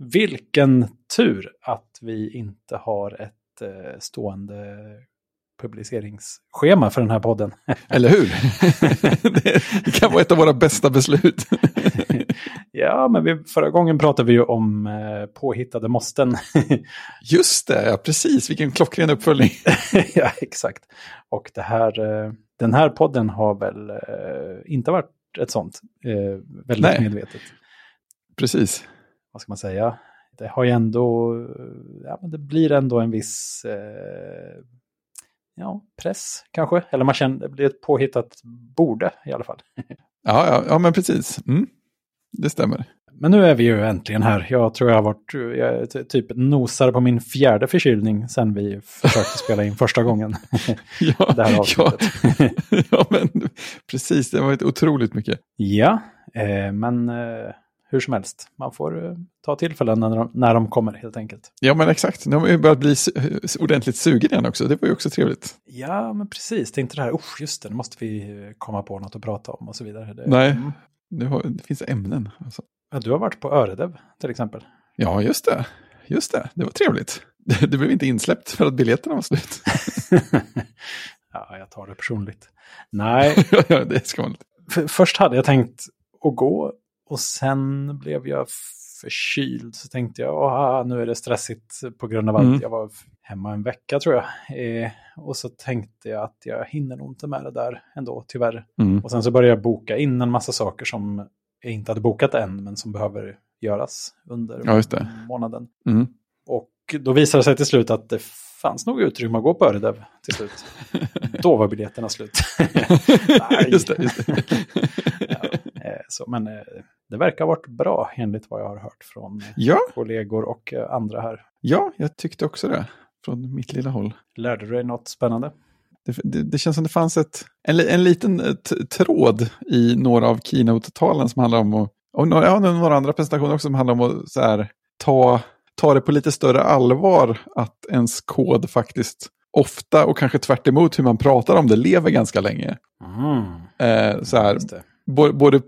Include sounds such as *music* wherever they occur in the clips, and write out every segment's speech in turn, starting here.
vilken tur att vi inte har ett eh, stående publiceringsschema för den här podden. *laughs* Eller hur? *laughs* det kan vara ett av våra bästa beslut. *laughs* ja, men vi, förra gången pratade vi ju om eh, påhittade måsten. Just det, ja, precis. Vilken klockren uppföljning. ja, exakt. Och det här, eh, den här podden har väl eh, inte varit ett sånt. Eh, väldigt Nej. medvetet. Precis. Vad ska man säga? Det har ju ändå, ja, men det blir ändå en viss eh, ja, press kanske. Eller man känner, det blir ett påhittat borde i alla fall. ja, ja, ja, men precis. Mm. Det stämmer. Men nu är vi ju äntligen här. Jag tror jag har varit, jag typ nosar på min fjärde förkylning sen vi försökte spela in första gången. *laughs* ja, det här avsnittet. ja, *laughs* ja, men precis. Det har varit otroligt mycket. Ja, eh, men eh, hur som helst, man får uh, ta tillfällen när de, när de kommer helt enkelt. Ja men exakt, nu har man ju börjat bli ordentligt sugen igen också, det var ju också trevligt. Ja men precis, det är inte det här, oh just det, nu måste vi komma på något att prata om och så vidare. Det, Nej, mm. det, har, det, finns ämnen. Alltså. Ja, du har varit på Öredev till exempel. Ja, just det. Just det, det var trevligt. Du blev inte insläppt för att biljetterna var slut. *laughs* ja, jag tar det personligt. Nej, *laughs* det ska man. Först hade jag tänkt att gå och sen blev jag förkyld. Så tänkte jag, Åh, nu är det stressigt på grund av mm. att jag var hemma en vecka tror jag. Eh, och så tänkte jag att jag hinner nog inte med det där ändå, tyvärr. Mm. Och sen så började jag boka in en massa saker som jag inte hade bokat än, men som behöver göras under ja, månaden. Mm. Och då visade det sig till slut att det fanns nog utrymme att gå på Öredev till slut. *laughs* då var biljetterna slut. *laughs* *laughs* Nej. Just det, just det. ja, eh, så, men eh, det verkar ha varit bra enligt vad jag har hört från ja. kollegor och eh, andra här. Ja, jag tyckte också det. Från mitt lilla håll. Lärde du dig något spännande? Det, det, det känns som det fanns ett, en, en liten tråd i några av keynote-talen som handlar om, att, och ja, några andra presentationer också som handlar om att så här, ta, ta det på lite större allvar att ens kod faktiskt ofta och kanske tvärt hur man pratar om det lever ganska länge. Mm. Eh, så här, både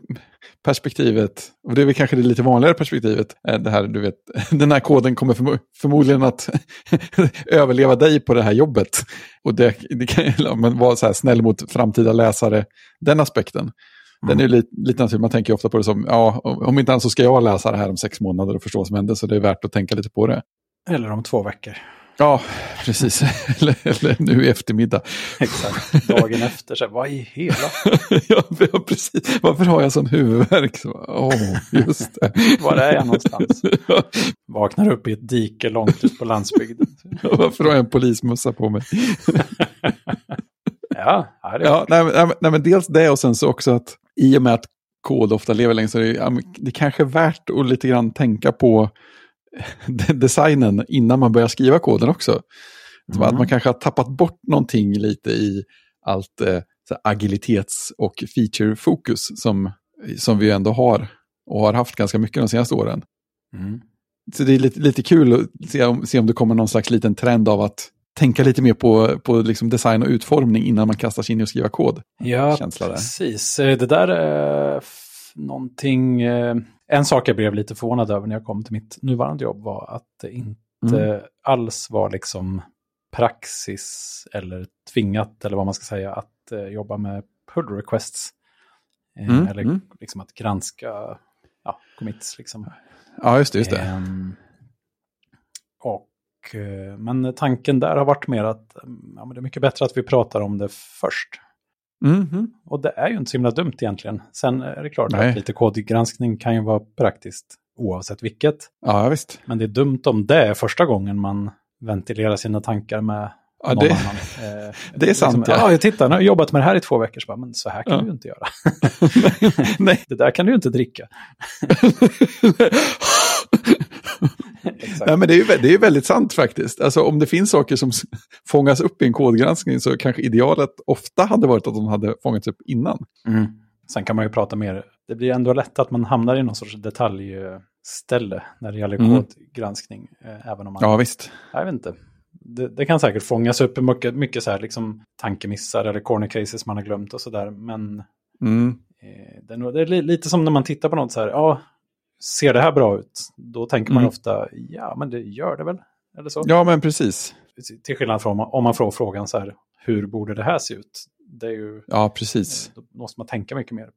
perspektivet, och det är väl kanske det lite vanligare perspektivet, eh, det här, du vet, *laughs* den här koden kommer förmo förmodligen att *laughs* överleva dig på det här jobbet. Och det, det kan man vara så här snäll mot framtida läsare, den aspekten. Den är lite, lite naturlig, man tänker ofta på det som, ja, om inte annat så ska jag läsa det här om sex månader och förstå vad som hände, så det är värt att tänka lite på det. Eller om två veckor. Ja, precis. *laughs* eller, eller, nu i eftermiddag. Exakt, dagen efter. Så vad i hela? *laughs* ja, precis. Varför har jag sån huvudvärk? Åh, oh, just det. Var är jag någonstans? *laughs* Vaknar upp i ett dike långt ut på landsbygden. Varför har jag en polismössa på mig? ja, det ja nej, nej, nej, men dels det och sen så också att i och med att kod ofta lever länge så är det, ja, det kanske är värt att lite grann tänka på designen innan man börjar skriva koden också. Mm. Att man kanske har tappat bort någonting lite i allt eh, agilitets och feature-fokus som, som vi ändå har och har haft ganska mycket de senaste åren. Mm. Så det är lite, lite kul att se om, se om det kommer någon slags liten trend av att tänka lite mer på, på liksom design och utformning innan man kastar sig in i att skriva kod. Ja, precis. Det där är någonting... Eh, en sak jag blev lite förvånad över när jag kom till mitt nuvarande jobb var att det inte mm. alls var liksom praxis eller tvingat eller vad man ska säga att eh, jobba med pull requests. Eh, mm. Eller mm. liksom att granska ja, commits. Liksom. Ja, just det. Just det. Um, och, men tanken där har varit mer att ja, men det är mycket bättre att vi pratar om det först. Mm -hmm. Och det är ju inte så himla dumt egentligen. Sen är det klart Nej. att lite kodgranskning kan ju vara praktiskt oavsett vilket. Ja, visst. Men det är dumt om det är första gången man ventilerar sina tankar med ja, någon det, annan. *laughs* Eh, det är sant. Liksom, ja, jag tittar, nu har jag jobbat med det här i två veckor, så bara, men så här kan ja. du ju inte göra. *laughs* *laughs* Nej. Det där kan du ju inte dricka. Ja, men det, är ju, det är väldigt sant faktiskt. Alltså, om det finns saker som fångas upp i en kodgranskning så kanske idealet ofta hade varit att de hade fångats upp innan. Mm. Sen kan man ju prata mer, det blir ändå lätt att man hamnar i någon sorts detaljställe när det gäller mm. kodgranskning. Eh, även om man, ja, visst. Jag vet inte. Det, det, kan säkert fångas upp mycket, mycket så här, liksom, tankemissar eller corner cases man har glömt och sådär. Men mm. eh, det, är, det är lite som när man tittar på något så här, ja, ser det här bra ut? Då tänker man Mm. ofta, ja men det gör det väl? Eller så. Ja, men precis. Till skillnad från om man får frågan så här, hur borde det här se ut? Det är ju, Ja, precis. då måste man tänka mycket mer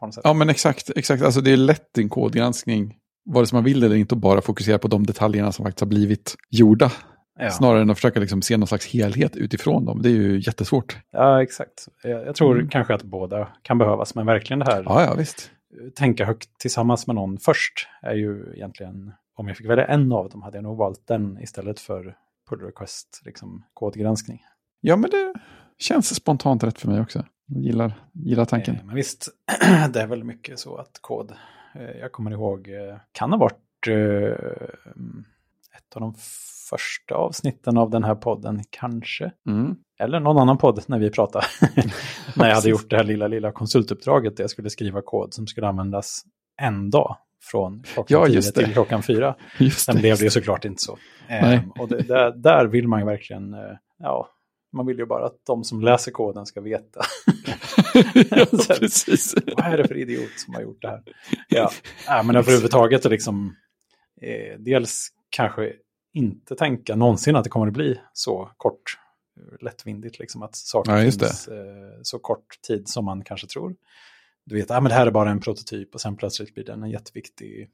på något sätt. Ja, men exakt. exakt. Alltså, det är lätt en kodgranskning, vare sig man vill eller inte, att bara fokusera på de detaljerna som faktiskt har blivit gjorda. Ja. Snarare än att försöka liksom se någon slags helhet utifrån dem. Det är ju jättesvårt. Ja, exakt. Jag, jag tror Mm. kanske att båda kan behövas, men verkligen det här, Ja, ja, visst. Tänka högt tillsammans med någon först, är ju egentligen, om jag fick välja en av dem hade jag nog valt den istället för pull request, liksom kodgranskning. Ja, men det känns spontant rätt för mig också. Jag gillar, gillar tanken. Eh, Men visst, *clears throat* det är väl mycket så att kod, eh, jag kommer ihåg, eh, kan ha varit eh, ett av de första avsnitten av den här podden, kanske. Mm. Eller någon annan podd när vi pratade. *laughs* när jag hade gjort det här lilla, lilla konsultuppdraget där jag skulle skriva kod som skulle användas en dag. Från klockan Ja, 10 *laughs* just det. till klockan 4. Just Sen blev det såklart inte så. Nej. Ehm, och det, där, där vill man ju verkligen, eh, ja, man vill ju bara att de som läser koden ska veta. *laughs* ja, här, precis. Vad är det för idiot som har gjort det här? Ja, ja men överhuvudtaget liksom, eh, dels kanske inte tänka någonsin att det kommer att bli så kort, lättvindigt, liksom att saker Ja, finns eh, så kort tid som man kanske tror. Du vet, ah, men det här är bara en prototyp och sen plötsligt blir den en jätteviktig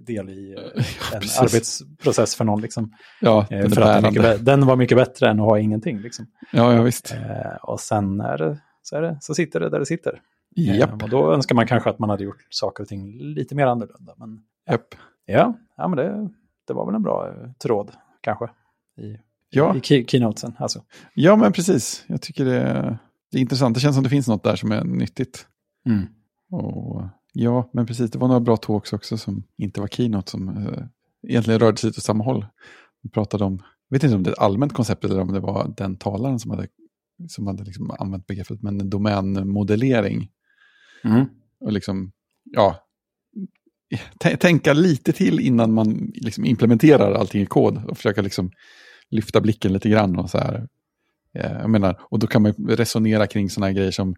del i eh, *laughs* en precis. arbetsprocess för någon. Liksom. Ja, Eh, den är för att den, mycket den var mycket bättre än att ha ingenting. Liksom. Ja, ja, visst. Eh, och sen är det, så, är det, så sitter det där det sitter. Japp, Eh, och då önskar man kanske att man hade gjort saker och ting lite mer annorlunda. Men japp. ja, ja men det, det var väl en bra eh, tråd kanske i, Ja. i key, keynotesen. Alltså. ja, men precis. Jag tycker det är, det är intressant. Det känns som det finns något där som är nyttigt. Mm. Och, ja, men precis. Det var några bra talks också som inte var keynote som eh, egentligen rörde sig åt samma håll. Vi pratade om, jag vet inte om det är ett allmänt koncept eller om det var den talaren som hade, som hade liksom använt begreppet, men domänmodellering. Mm. Och liksom, ja, tänka lite till innan man liksom implementerar allting i kod och försöka liksom lyfta blicken lite grann och så här. Eh, Jag menar, och då kan man resonera kring sådana här grejer som,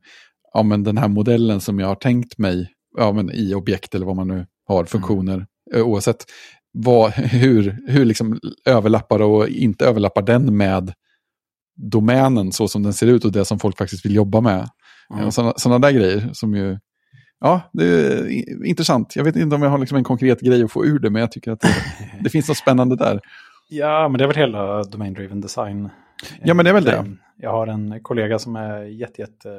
ja men den här modellen som jag har tänkt mig, ja men i objekt eller vad man nu har, funktioner, eh, oavsett vad, *laughs* hur, hur liksom överlappar och inte överlappar den med domänen så som den ser ut och det som folk faktiskt vill jobba med. Mm. Sådana där grejer som ju, ja, det är intressant. Jag vet inte om jag har liksom en konkret grej att få ur det, men jag tycker att det, *laughs* det finns något spännande där. Ja, men det är väl hela domain-driven design. Ja, men det är väl det. Eh, Jag har en kollega som är jätte, jätte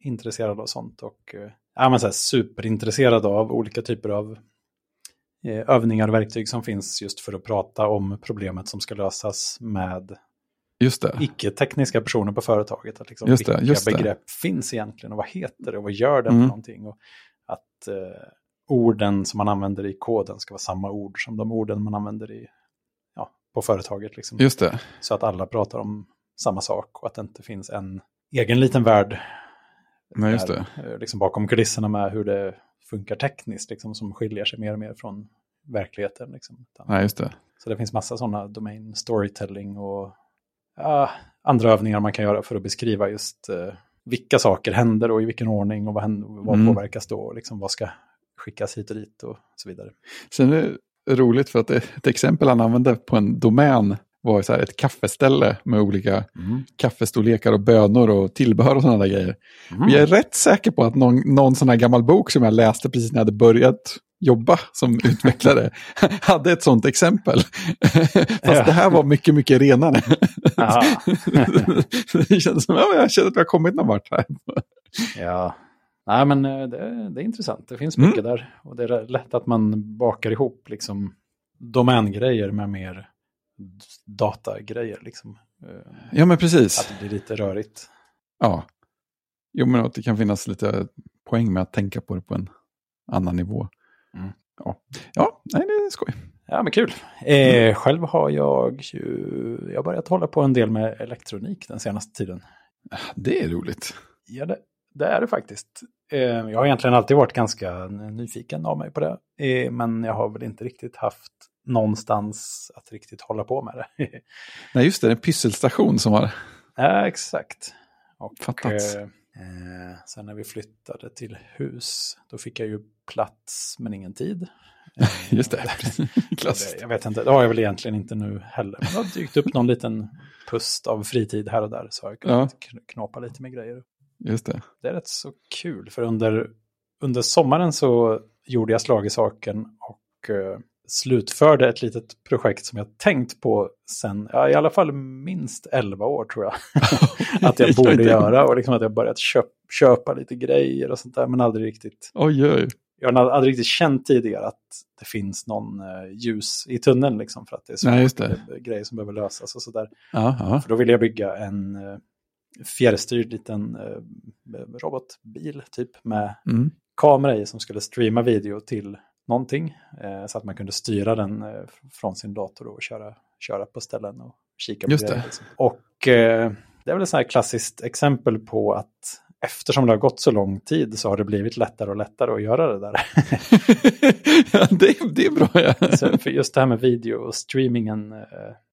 intresserad av sånt och eh, ja, men så här, superintresserad av olika typer av eh, övningar och verktyg som finns just för att prata om problemet som ska lösas med Just det. icke-tekniska personer på företaget. Att liksom, Just det, vilka just det. begrepp finns egentligen och vad heter det och vad gör den Mm. för någonting? Och att eh, orden som man använder i koden ska vara samma ord som de orden man använder i, på företaget. Liksom. Just det. Så att alla pratar om samma sak och att det inte finns en egen liten värld Nej, just där, det. eh, liksom bakom kulisserna med hur det funkar tekniskt, liksom, som skiljer sig mer och mer från verkligheten. Liksom. Nej, just det. så det finns massa sådana domain storytelling och ja, andra övningar man kan göra för att beskriva just eh, vilka saker händer och i vilken ordning och vad, händer, vad Mm. påverkas då och liksom vad ska skickas hit och dit och så vidare. Sen det roligt för att ett exempel han använde på en domän var så ett kaffeställe med olika kaffestorlekar och bönor och tillbehör och sådana där grejer. Mm. Och Jag är rätt säker på att någon, någon sån här gammal bok som jag läste precis när jag hade börjat jobba som *laughs* utvecklare hade ett sånt exempel. *laughs* Fast Ja. det här var mycket, mycket renare. *laughs* Det känns som att ja, jag känner att vi har kommit någon vart här. Ja, nej men eh, det, det är intressant. Det finns Mm. mycket där. Och det är lätt att man bakar ihop liksom domängrejer med mer datagrejer. Liksom. Eh, Ja, men precis. Att det blir lite rörigt. Ja. Jo, men att det kan finnas lite poäng med att tänka på det på en annan nivå. Mm. Ja. ja, nej, det är skoj. Ja, men kul. Eh, själv har jag ju, jag har börjat hålla på en del med elektronik den senaste tiden. Det är roligt. Ja, det, det är det faktiskt. Eh, jag har egentligen alltid varit ganska nyfiken av mig på det. Eh, men jag har väl inte riktigt haft någonstans att riktigt hålla på med det. *laughs* Nej, just det, en pysselstation som har... ja, exakt. Och Fattats. eh, sen när vi flyttade till hus, då fick jag ju plats men ingen tid. *laughs* Just *laughs* det, klassiskt. Jag vet inte, det har jag väl egentligen inte nu heller. Men det har dykt upp någon liten pust av fritid här och där. Så har jag kunnat ja. knåpa lite med grejer. Just det. Det är rätt så kul, för under, under sommaren så gjorde jag slag i saken och uh, slutförde ett litet projekt som jag tänkt på sen, ja, i alla fall minst 11 år tror jag. *laughs* att jag borde göra och liksom att jag börjat köp, köpa lite grejer och sånt där, men aldrig riktigt. Oj, oj. Jag har aldrig riktigt känt tidigare att det finns någon uh, ljus i tunneln liksom för att det är så Nej, grejer som behöver lösas och sådär. För då vill jag bygga en uh, fjärrstyrd liten uh, robotbil typ med mm. kamera i som skulle streama video till någonting. Eh, så att man kunde styra den eh, från sin dator och köra, köra på ställen och kika på Just det. Liksom. Och eh, det är väl ett sånt här klassiskt exempel på att eftersom det har gått så lång tid så har det blivit lättare och lättare att göra det där. *laughs* ja, det, det är bra. Ja. Så för just det här med video och streamingen, eh,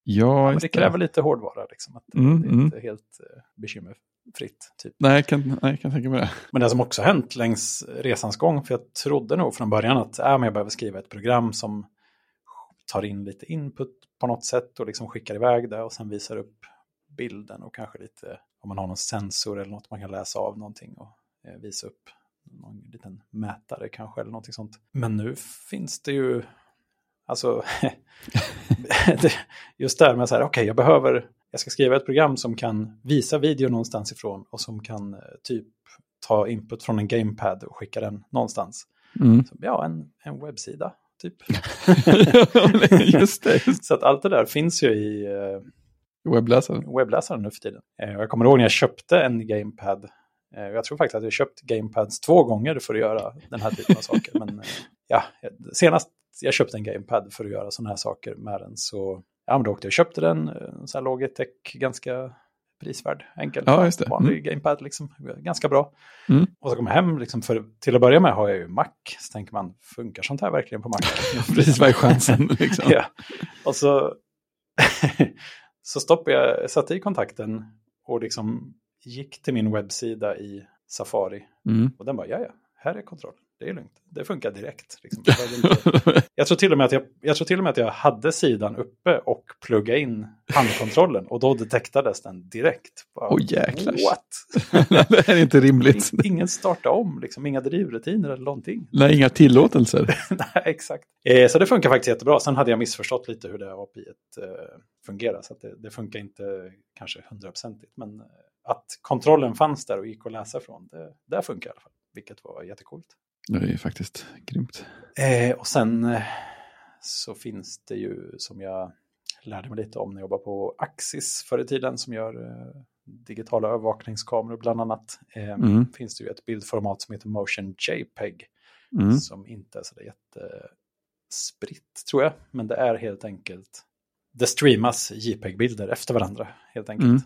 ja, det kräver det. lite hårdvara. Liksom, att mm, det är mm. inte helt eh, bekymmerfritt. Typ. Nej, jag kan, nej, jag kan tänka mig det. Men det som också hänt längs resans gång, för jag trodde nog från början att äh, men jag behöver skriva ett program som tar in lite input på något sätt och liksom skickar iväg det och sen visar upp bilden och kanske lite om man har någon sensor eller något man kan läsa av någonting och eh, visa upp någon liten mätare kanske eller någonting sånt. Men nu finns det ju, alltså, *laughs* just där med så här, okej, okay, jag behöver, jag ska skriva ett program som kan visa video någonstans ifrån och som kan eh, typ ta input från en gamepad och skicka den någonstans. Mm. Så, ja, en, en webbsida typ. *laughs* just det. *laughs* Så att allt det där finns ju i, eh, Webbläsaren? Webbläsaren nu för tiden. Eh, jag kommer ihåg när jag köpte en GamePad. Eh, jag tror faktiskt att jag köpt GamePads två gånger för att göra den här typen av saker. Men eh, ja, senast jag köpte en GamePad för att göra sådana här saker med den så ja, men då åkte jag och köpte den. Så här Logitech, ganska prisvärd, enkel, ja, just det. vanlig mm. GamePad, liksom, ganska bra. Mm. Och så kommer jag hem, liksom, för till att börja med har jag ju Mac, så tänker man, funkar sånt här verkligen på Mac? *laughs* Precis, vad är chansen? Liksom. *laughs* ja. Och så *laughs* Så stoppade jag, satte i kontakten och liksom gick till min webbsida i Safari. Mm. Och den bara, ja ja, här är kontroll. Det är lugnt. Det funkar direkt. Liksom. *laughs* Jag, tror till och med att jag, jag tror till och med att jag hade sidan uppe och pluggade in handkontrollen och då detektades den direkt. Åh oh, jäklar. What? *laughs* det är inte rimligt. *laughs* Ingen starta om, liksom, inga drivrutiner eller någonting. Nej, inga tillåtelser. Nej, exakt. Eh, så det funkar faktiskt jättebra. Sen hade jag missförstått lite hur det API eh, fungerar. Så det, det, funkar inte kanske hundraprocentigt. Men att kontrollen fanns där och gick att läsa från, det, det funkar i alla fall. Vilket var jättekult. Det är faktiskt grymt. Eh, och sen eh, så finns det ju som jag lärde mig lite om när jag jobbade på Axis förr i tiden som gör eh, digitala övervakningskameror bland annat. Eh, mm. Finns det ju ett bildformat som heter Motion JPEG mm. som inte är så jättespritt tror jag. Men det är helt enkelt, det streamas JPEG-bilder efter varandra helt enkelt.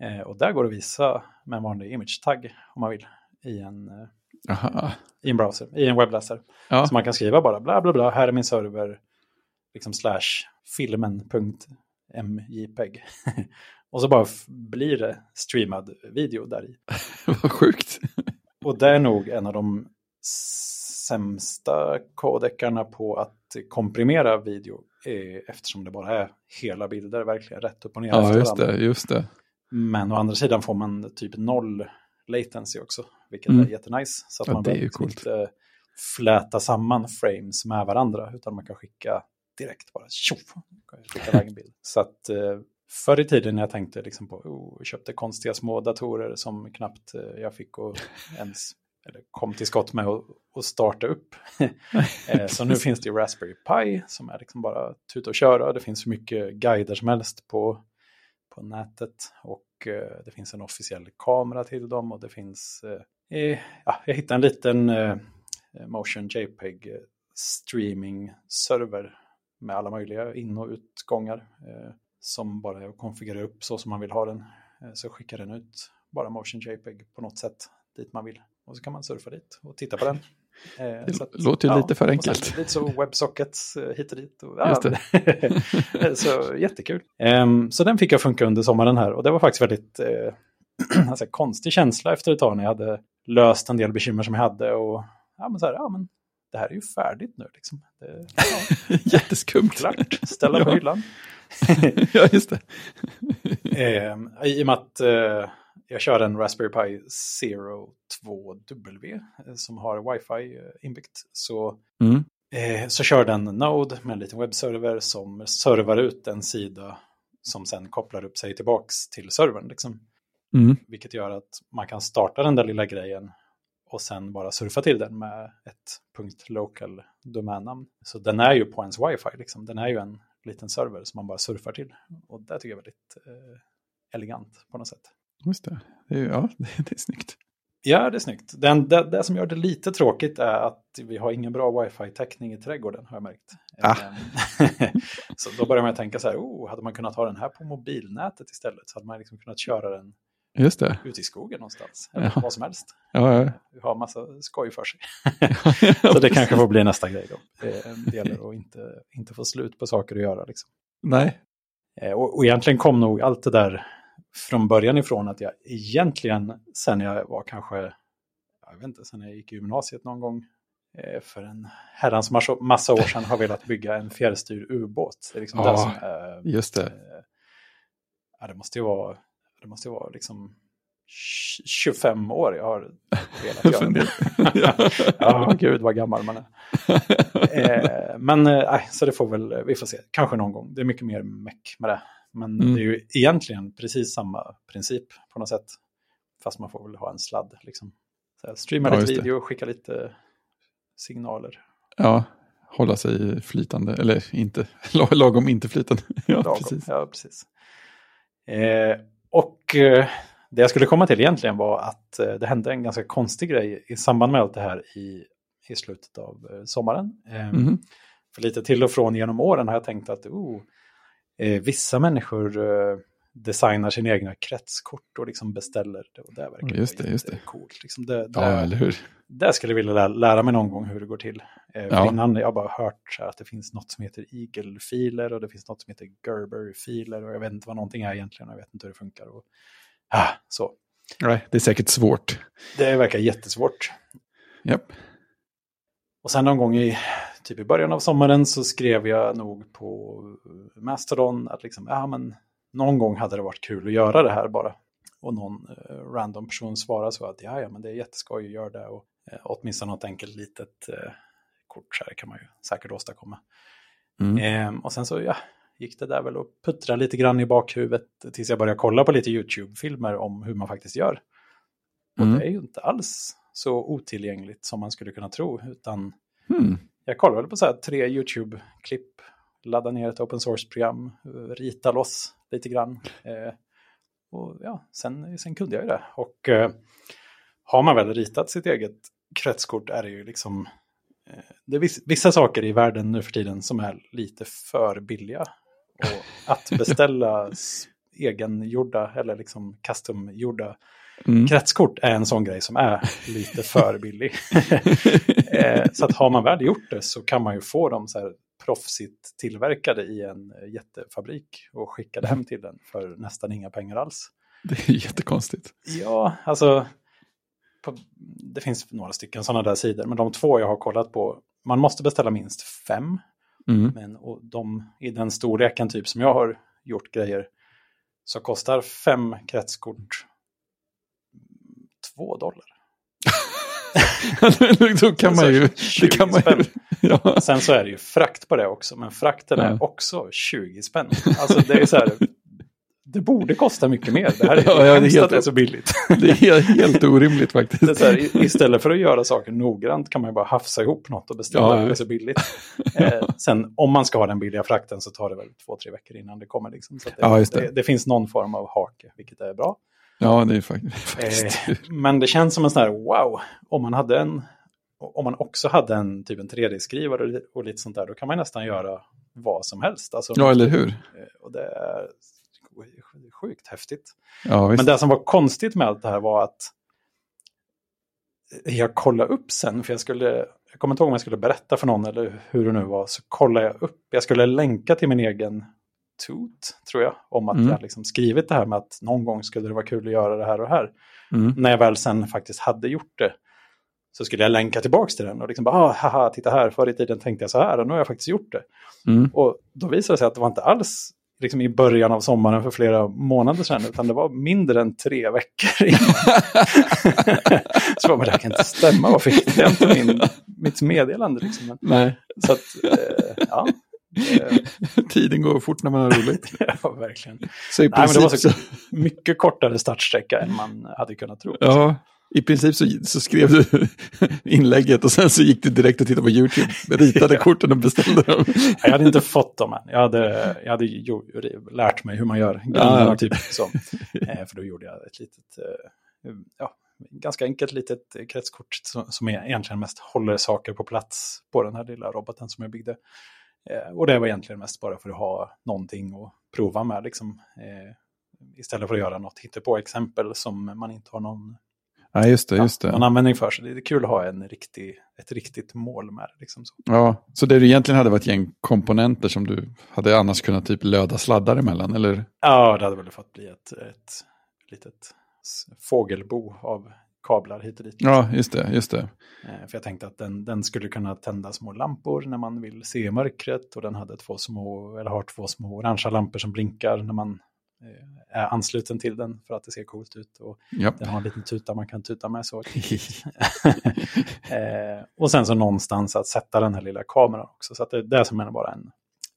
Mm. Eh, och där går det att visa med en vanlig image-tagg om man vill i en eh, Aha. i en browser, i en webbläsare. Ja. Så man kan skriva bara bla bla bla, här är min server, liksom slash filmen.mjpeg. *laughs* och så bara blir det streamad video där i. *laughs* Vad sjukt. och det är nog en av de sämsta kodekarna på att komprimera video eftersom det bara är hela bilder, verkligen rätt upp och ner. Ja, just det, just det. Men å andra sidan får man typ noll latency också, vilket mm. är jättenice. Så att ja, man behöver liksom inte fläta samman frames med varandra, utan man kan skicka direkt bara tjoff, skicka iväg en bild. Så att eh, förr i tiden när jag tänkte liksom på, oh, köpte konstiga små datorer som knappt eh, jag fick och ens eller kom till skott med att starta upp. *laughs* Eh, så nu finns det ju Raspberry Pi som är liksom bara tuta och köra. Det finns hur mycket guider som helst på, på nätet. Och eh, det finns en officiell kamera till dem och det finns, eh, ja, jag hittade en liten eh, Motion JPEG streaming server med alla möjliga in och utgångar som bara är att konfigurera upp så som man vill ha den. Så skickar den ut bara Motion JPEG på något sätt dit man vill. Och så kan man surfa dit och titta på den. Eh, det att, låter ju ja, lite för enkelt. Lite så WebSockets eh, hit och dit. Och, ja, *laughs* så jättekul. Um, så den fick jag funka under sommaren här och det var faktiskt väldigt uh, *clears throat* alltså, konstig känsla efter ett tag när jag hade löst en del bekymmer som jag hade. Och, ja, men så här, ja, men det här är ju färdigt nu. Liksom. Det, ja. *laughs* Jätteskumt. Klart, ställa på Ja. hyllan. *laughs* ja, just det. Eh, I och med att eh, jag kör en Raspberry Pi Zero 2W eh, som har wifi eh, inbyggt så, Mm. eh, så kör den Node med en liten webbserver som servar ut en sida som sen kopplar upp sig tillbaks till servern. Liksom. Mm. Vilket gör att man kan starta den där lilla grejen och sen bara surfa till den med ett .local domännamn. Så den är ju på ens wifi, liksom. den är ju en liten server som man bara surfar till. Och det tycker jag är väldigt eh, elegant på något sätt. Just det. det är, ja, det, *laughs* det är snyggt. Ja, det är snyggt. Den, det, det som gör det lite tråkigt är att vi har ingen bra wifi-täckning i trädgården, har jag märkt. Ah. Eh, *laughs* så då börjar man tänka så här, oh, hade man kunnat ha den här på mobilnätet istället så hade man liksom kunnat köra den Just det. ute i skogen någonstans. Eller Ja. vad som helst. Ja, ja. Ha massa skoj för sig. *laughs* Så det kanske får bli nästa grej då. Det gäller att inte, inte få slut på saker att göra. Liksom. Nej. Eh, Och, och egentligen kom nog allt det där från början ifrån att jag egentligen, sen jag var kanske, jag vet inte, sen jag gick i gymnasiet någon gång, eh, för en herrans massa, massa år sedan har velat bygga en fjärrstyrd ubåt. Det är liksom Ja, det som är, Just det. eh, ja, det måste ju vara, det måste ju vara liksom 25 år jag har velat göra det. *laughs* Ja, gud vad gammal man är. *laughs* Eh, men eh, så det får väl, vi får se, kanske någon gång. Det är mycket mer meck med det. Men Mm. det är ju egentligen precis samma princip på något sätt. Fast man får väl ha en sladd liksom. Så streama Ja, lite det. video, skicka lite signaler. ja, hålla sig flytande. Eller inte, *laughs* lagom inte flytande. *laughs* Ja, lagom. precis. Ja, precis. Eh, och eh, det jag skulle komma till egentligen var att eh, det hände en ganska konstig grej i samband med allt det här i, i slutet av eh, sommaren. Eh, Mhm. För lite till och från genom åren har jag tänkt att oh, eh, vissa människor eh, designar sina egna kretskort och liksom beställer det. Och det verkar just det, just det. coolt. Liksom det, det, Ja, eller hur? det skulle jag vilja lära, lära mig någon gång hur det går till. Eh, Ja. Innan jag bara hört så här att det finns något som heter Eagle-filer och det finns något som heter Gerber-filer och jag vet inte vad någonting är egentligen och jag vet inte hur det funkar. Och, ah, så. Nej, det är säkert svårt. Det verkar jättesvårt. Japp. Och sen någon gång i, typ i början av sommaren så skrev jag nog på Mastodon att liksom, ja men någon gång hade det varit kul att göra det här bara. Och någon eh, random person svarade så att ja, ja men det är jätteskoj att göra det och eh, åtminstone något enkelt litet eh, kort så här kan man ju säkert åstadkomma. Mm. Ehm, och sen så ja, gick det där väl och puttra lite grann i bakhuvudet tills jag började kolla på lite YouTube-filmer om hur man faktiskt gör. Och Mm. det är ju inte alls så otillgängligt som man skulle kunna tro, utan Hmm jag kollade på så här tre YouTube-klipp, ladda ner ett open source-program, rita loss lite grann. Eh, och ja, sen, sen kunde jag ju det. Och eh, har man väl ritat sitt eget kretskort är det ju liksom, eh, det är viss, vissa saker i världen nu för tiden som är lite för billiga. Och att beställa egengjorda eller liksom customgjorda Mm. kretskort är en sån grej som är lite *laughs* för billig. *laughs* Eh, så att har man väl gjort det så kan man ju få dem så här proffsigt tillverkade i en eh, jättefabrik och skickade hem till den för nästan inga pengar alls. Det är jättekonstigt. Ja, alltså på, det finns några stycken sådana där sidor, men de två jag har kollat på, man måste beställa minst fem, Mm. men och de i den storleken typ som jag har gjort grejer så kostar fem kretskort två dollar. *laughs* Då kan man ju... Det kan man ju *laughs* ja. Sen så är det ju frakt på det också, men frakten Ja. är också 20 spänn. Alltså det är så här, det borde kosta mycket mer. Det här är, *laughs* Ja, ja, det helt- att det är så billigt. Det är helt- orimligt faktiskt. här, istället för att göra saker noggrant kan man ju bara hafsa ihop något och beställa Ja, det. ja. Det så billigt. Eh, sen om man ska ha den billiga frakten så tar det väl två, tre veckor innan det kommer. Liksom. Så det, Ja, det. Det, det finns någon form av hake, vilket är bra. Ja, det är fakt- *laughs* faktiskt. Eh, men det känns som en sån här wow, om man hade en, om man också hade en typ en 3D-skrivare och li- och lite sånt där, då kan man nästan göra vad som helst. Alltså, Ja, eller hur? eh, Och det är sjukt häftigt. Ja. Men det som var konstigt med allt det här var att jag kollade upp sen, för jag skulle, jag kommer inte ihåg om jag skulle berätta för någon eller hur det nu var, så kollade jag upp, jag skulle länka till min egen toot, tror jag, om att Mm. jag liksom skrivit det här med att någon gång skulle det vara kul att göra det här och här. Mm. När jag väl sen faktiskt hade gjort det så skulle jag länka tillbaka till den och liksom bara, ah, haha, titta här, förr i tiden tänkte jag så här och nu har jag faktiskt gjort det. Mm. Och då visade det sig att det var inte alls liksom i början av sommaren för flera månader sedan, utan det var mindre än tre veckor innan. så var man, det här kan inte stämma, varför hittade jag inte min, mitt meddelande? Liksom. Men, Nej, så att, eh, ja. Eh, tiden går fort när man har roligt. *laughs* ja, verkligen. Så i Nej, men det var så, mycket kortare startsträcka än man hade kunnat tro. ja, i princip så, så skrev du *laughs* inlägget och sen så gick du direkt och tittade på YouTube, ritade *laughs* korten och beställde dem. Jag hade inte fått dem än. Jag hade, jag hade jo, lärt mig hur man gör grunderna, Ja, typ så. Eh, för då gjorde jag ett litet, eh, ja, ganska enkelt litet kretskort som, egentligen mest håller saker på plats på den här lilla roboten som jag byggde. Eh, och det var egentligen mest bara för att ha någonting att prova med, liksom. Eh, istället för att göra något hittepå-exempel som man inte har någon Ja, just det, just någon det. användning för. Så det är kul att ha en riktig, ett riktigt mål med det. Liksom så. Ja, så det du egentligen hade var ett gäng komponenter som du hade annars kunnat typ löda sladdar emellan, eller? Ja, det hade väl fått bli ett, ett litet fågelbo av kablar hit och dit. Ja, just det, just det. Eh, För jag tänkte att den, den skulle kunna tända små lampor när man vill se mörkret. Och den hade två små, eller har två små orangea lampor som blinkar när man eh, är ansluten till den för att det ser coolt ut. Och Ja. den har en liten tuta man kan tuta med. Så. *laughs* *laughs* eh, och sen så någonstans att sätta den här lilla kameran också. Så det, det är som är bara en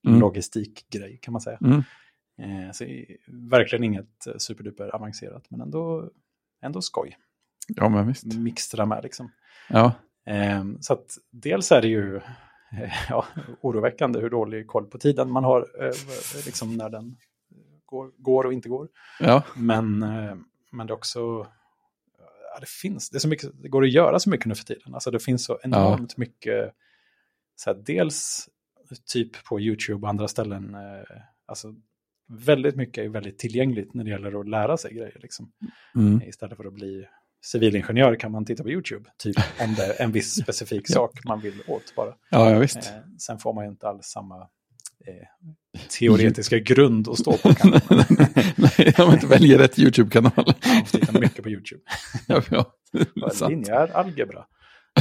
Mm. logistikgrej kan man säga. Mm. Så verkligen inget superduper avancerat, men ändå, ändå skoj. Ja, men visst. Mixtra med liksom. Ja, Eh, så att dels är det ju *laughs* ja, oroväckande hur dålig koll på tiden man har, eh, liksom när den går, går och inte går. ja, Men, eh, men det är också, ja, det finns, det, är så mycket, det går att göra så mycket nu för tiden. Alltså det finns så enormt mycket, så här, dels typ på YouTube och andra ställen, eh, alltså väldigt mycket är väldigt tillgängligt när det gäller att lära sig grejer. Liksom. mm. Istället för att bli civilingenjör kan man titta på YouTube, typ om det är en viss *laughs* specifik sak man vill åt bara. ja, ja visst. Eh, sen får man ju inte alls samma eh, teoretiska grund att stå på. *laughs* Nej, om man inte väljer rätt YouTube-kanal. Man måste titta mycket på YouTube. *laughs* ja, ja. Linjär algebra.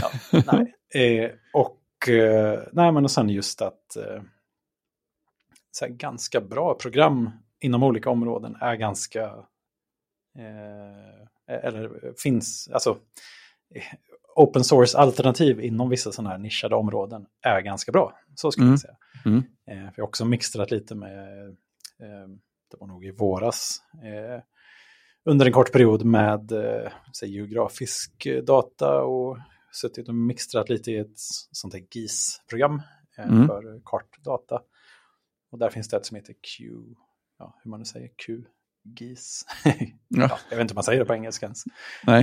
Ja, nej. Eh, och, eh, nej, men och sen just att eh, så här, ganska bra program inom olika områden är ganska, eh, eller finns, alltså eh, open source alternativ inom vissa sådana här nischade områden är ganska bra. Så skulle Mm. jag säga. Mm. Eh, jag har också mixtrat lite med, eh, det var nog i våras, eh, under en kort period med eh, säg, geografisk eh, data och suttit och mixtrat lite i ett sånt här GIS-program eh, Mm. för kartdata. Och där finns det ett som heter Q, ja, hur man nu säger, Q, GIS. Ja. ja, jag vet inte om man säger det på engelska ens.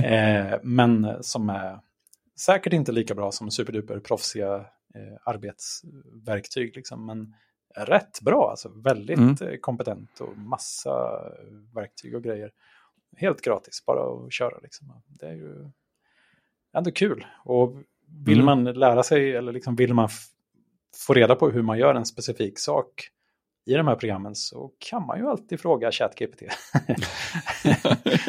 Eh, men som är säkert inte lika bra som superduper proffsiga eh, arbetsverktyg. Liksom, men rätt bra, alltså väldigt Mm. eh, kompetent och massa verktyg och grejer. Helt gratis, bara att köra. Liksom. Det är ju ändå kul. Och vill Mm. man lära sig eller liksom vill man få reda på hur man gör en specifik sak i de här programmen så kan man ju alltid fråga ChatGPT.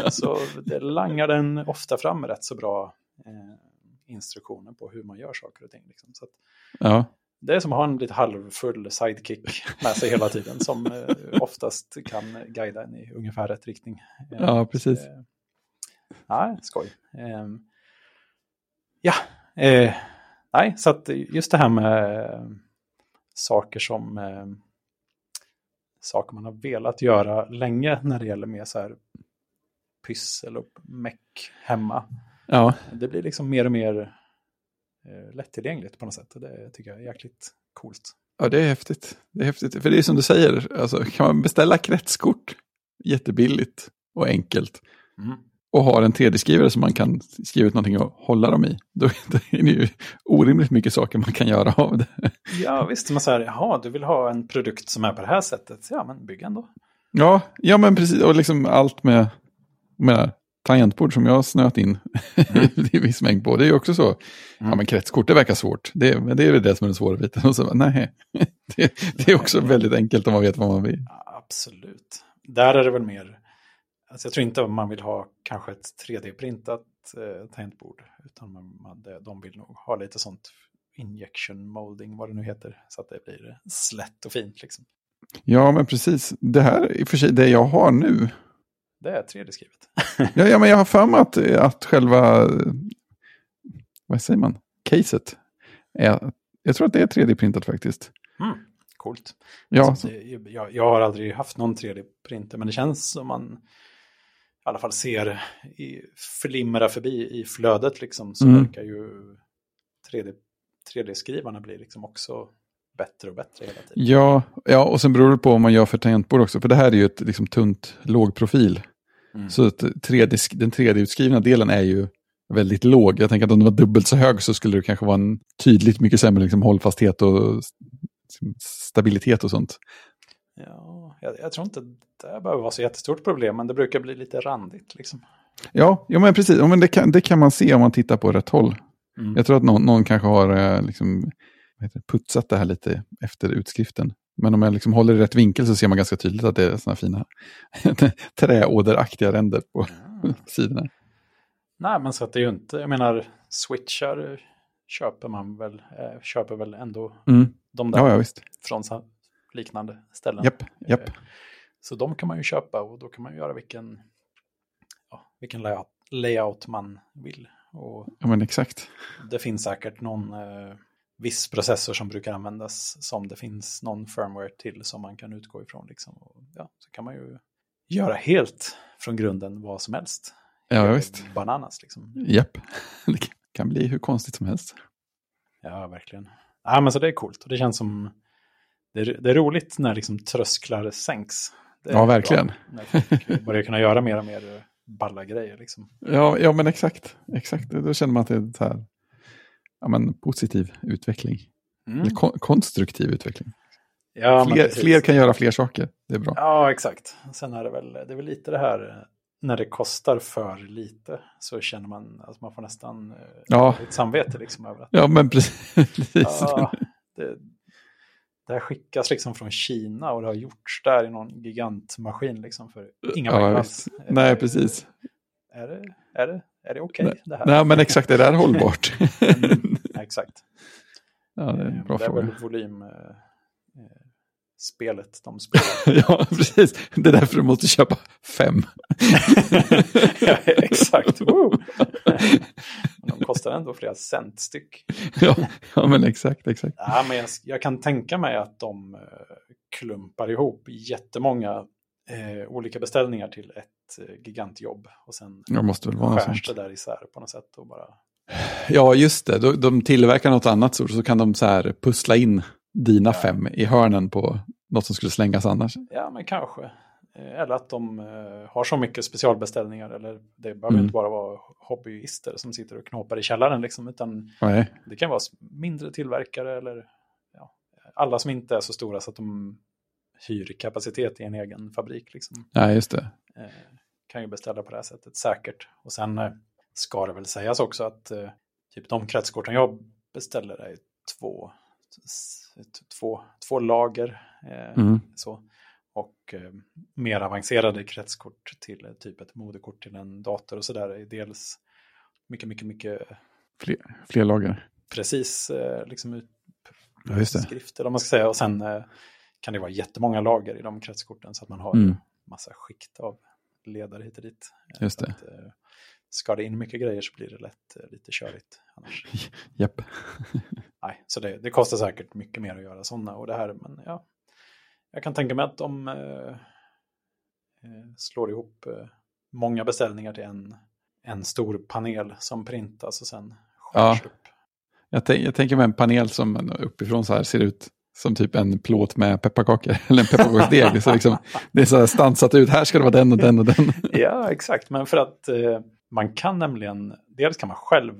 *laughs* så det langar den ofta fram rätt så bra eh, instruktioner på hur man gör saker och ting. Liksom. Så att Ja, det är som att ha en lite halvfull sidekick med sig hela tiden som eh, oftast kan guida en i ungefär rätt riktning. Eh, Ja, precis. så, eh, Ja, skoj. Eh, ja, eh, nej, så att just det här med eh, saker som eh, saker man har velat göra länge när det gäller mer så här pyssel och meck hemma. ja, Det blir liksom mer och mer eh, lättillgängligt på något sätt. Det tycker jag är jäkligt coolt. ja, det är häftigt. Det är häftigt. För det är som du säger, alltså, kan man beställa kretskort jättebilligt och enkelt Mm. Och har en 3D-skrivare som man kan skriva ut någonting och hålla dem i, *laughs* då är det ju orimligt mycket saker man kan göra av det. Ja, visst, man säger, jaha, du vill ha en produkt som är på det här sättet. Ja, men bygg ändå. Ja, ja men precis. Och liksom allt med, menar, tangentbord som jag har snöat in *laughs* i viss mängd på. Det är ju också så, ja men kretskort det verkar svårt. Det, men det är väl det som är den svåra biten. Och så, nej, *laughs* det, det är också väldigt enkelt om man vet vad man vill. Ja, absolut. Där är det väl mer, Alltså jag tror inte man vill ha kanske ett 3D-printat eh, tangentbord, utan man, man, de vill nog ha lite sånt injection molding, vad det nu heter, så att det blir slätt och fint. Liksom. Ja, men precis. Det här i och för sig, det jag har nu. Det är 3D-skrivet. *laughs* ja, ja, men jag har för mig att, att själva, vad säger man, caset, är, jag tror att det är 3D-printat faktiskt. Mm, coolt. Ja. Alltså, det, jag, jag har aldrig haft någon 3D-printer, men det känns som man i alla fall ser i, flimra förbi i flödet liksom, så Mm. verkar ju 3D, 3D-skrivarna bli liksom också bättre och bättre hela tiden. Ja, ja, och sen beror det på vad man gör för tangentbord också. För det här är ju ett liksom, tunt lågprofil. Mm. Så att 3D, den 3D-utskrivna delen är ju väldigt låg. Jag tänker att om den var dubbelt så hög så skulle det kanske vara en tydligt mycket sämre liksom, hållfasthet och liksom, stabilitet och sånt. Ja, jag, jag tror inte det behöver vara så jättestort problem, men det brukar bli lite randigt. Liksom. Ja, ja men precis. Ja, men det, kan, det kan man se om man tittar på rätt håll. Mm. Jag tror att någon, någon kanske har eh, liksom, putsat det här lite efter utskriften. Men om jag liksom håller i rätt vinkel så ser man ganska tydligt att det är sådana fina *laughs* träåderaktiga ränder på Ja. *laughs* sidorna. Nej, men så att det är ju inte, jag menar, switchar köper man väl, eh, köper väl ändå Mm. de där Ja, ja, från liknande ställen. Japp, japp. Eh, Så de kan man ju köpa och då kan man göra vilken, ja, vilken layout, layout man vill. Och Ja, men exakt. det finns säkert någon eh, viss processor som brukar användas som det finns någon firmware till som man kan utgå ifrån. Liksom. Och, ja, så kan man ju göra helt från grunden vad som helst. Ja, Helt visst. Bananas liksom. Japp. *laughs* Det kan- kan bli hur konstigt som helst. Ja, verkligen. Ja, men så det är coolt och det känns som det är, det är roligt när liksom trösklar sänks. Ja, verkligen. När *laughs* börjar kunna göra mer och mer balla grejer. Liksom. Ja, ja men exakt. exakt. Då känner man att det är så här, ja, men positiv utveckling. Mm. Eller kon- konstruktiv utveckling. Ja, fler, fler kan göra fler saker. Det är bra. Ja, exakt. Sen är det väl, det är väl lite det här när det kostar för lite så känner man att man får nästan eh, Ja. ett samvete liksom över att Ja, men precis. *laughs* ja, det, det här skickas liksom från Kina och det har gjorts där i någon gigantmaskin liksom för inga Ja, pengar alls. Nej, Eh, precis. Är det, är det, är det okej det här? Nej, men exakt. Är det här hållbart? *laughs* Mm, exakt. ja, det är Eh, en bra det är fråga. väl volym... Spelet de spelar. *laughs* Ja, precis. Det är därför du måste köpa fem. *laughs* ja, exakt. Woo! *laughs* De kostar ändå flera cent styck. ja, ja, men exakt, exakt. Ja, men jag, jag kan tänka mig att de eh, klumpar ihop jättemånga eh, olika beställningar till ett eh, gigantjobb. Och sen Det måste väl vara skärs det där isär på något sätt. Och bara... Ja, just det. De, de tillverkar något annat så, så kan de så här pussla in dina Ja. fem i hörnen på något som skulle slängas annars. Ja, men kanske. Eh, Eller att de eh, har så mycket specialbeställningar. Eller det behöver Mm. inte bara vara hobbyister som sitter och knåpar i källaren. Liksom, utan Nej. det kan vara mindre tillverkare eller ja, alla som inte är så stora så att de hyr kapacitet i en egen fabrik. Liksom, Nej, just det. eh, kan ju beställa på det här sättet säkert. Och sen ska det väl sägas också att typ de kretskorten jag beställer är två, två, två lager. Eh, Mm. så. Och eh, mer avancerade kretskort till eh, typ ett moderkort till en dator och sådär är dels mycket, mycket, mycket Fler, fler lager. precis liksom ut, Ja, just det. vad man ska säga. Och sen kan det vara jättemånga lager i de kretskorten så att man har Mm. massa skikt av ledare hit och dit. Just det. Att, ska det in mycket grejer så blir det lätt lite körigt annars. *laughs* Japp. Nej, så det, det kostar säkert mycket mer att göra sådana och det här, men ja. Jag kan tänka mig att de eh, eh, slår ihop eh, många beställningar till en, en stor panel som printas och sen Ja. skärs upp. Jag, jag tänker mig en panel som uppifrån så här ser ut som typ en plåt med pepparkakor. *laughs* Eller en pepparkaksdeg. så liksom, det är så här stansat ut. Här ska det vara den och den och den. Ja, exakt. Men för att eh, man kan nämligen, dels kan man själv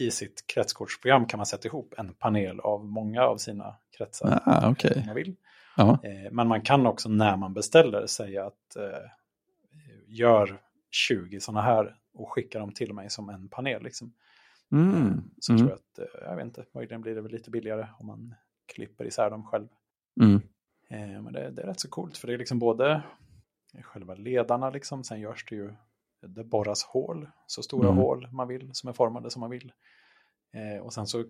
i sitt kretskortsprogram kan man sätta ihop en panel av många av sina kretsar. Ah, om man vill. Ja. Eh, men man kan också när man beställer säga att eh, gör 20 sådana här och skicka dem till mig som en panel. Liksom. Mm. Så Mm. tror jag att, eh, jag vet inte, möjligen blir det väl lite billigare om man klipper isär dem själv. Mm. Eh, men det, det är rätt så coolt för det är liksom både själva ledarna liksom. Sen görs det ju, det borras hål, så stora Mm. hål man vill, som är formade som man vill. Eh, och sen så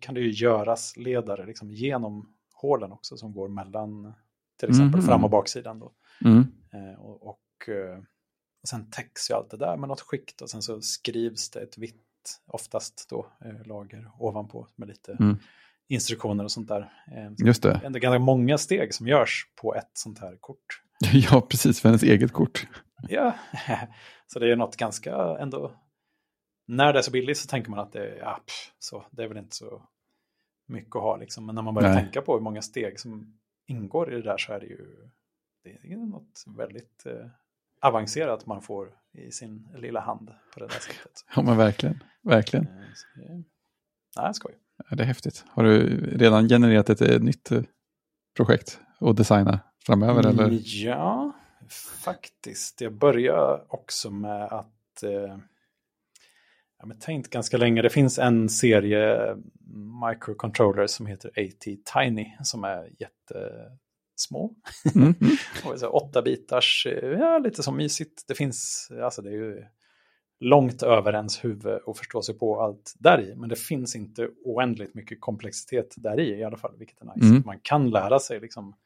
kan det ju göras ledare liksom genom hålen också som går mellan till exempel Mhm. fram och baksidan då. Mm. Eh, och, och, eh, och sen täcks ju allt det där med något skikt och sen så skrivs det ett vitt, oftast då, eh, lager ovanpå med lite Mm. Instruktioner och sånt där. Eh, så Just det. det är ganska många steg som görs på ett sånt här kort. *laughs* Ja, precis, för hennes eget kort. *laughs* Ja, *laughs* så det är något ganska ändå. När det är så billigt så tänker man att det är, ja, pff, så, det är väl inte så mycket att ha liksom. Men när man börjar Nej. tänka på hur många steg som ingår i det där så är det ju det är något väldigt eh, avancerat man får i sin lilla hand på det där sättet. Ja, men verkligen. Verkligen. Eh, så nej, skoj. Ja, det är häftigt. Har du redan genererat ett eh, nytt eh, projekt att designa framöver? Mm. Eller? Ja, faktiskt. Jag börjar också med att... Eh, jag har tänkt ganska länge. Det finns en serie microcontrollers som heter AT Tiny som är jättesmå. Mm. Mm. *laughs* Och så åtta bitars, eh, ja lite som mysigt. Det finns, alltså det är ju långt över ens huvud att förstå sig på allt där i. Men det finns inte oändligt mycket komplexitet där i i alla fall, vilket är nice. Mm. Man kan lära sig liksom,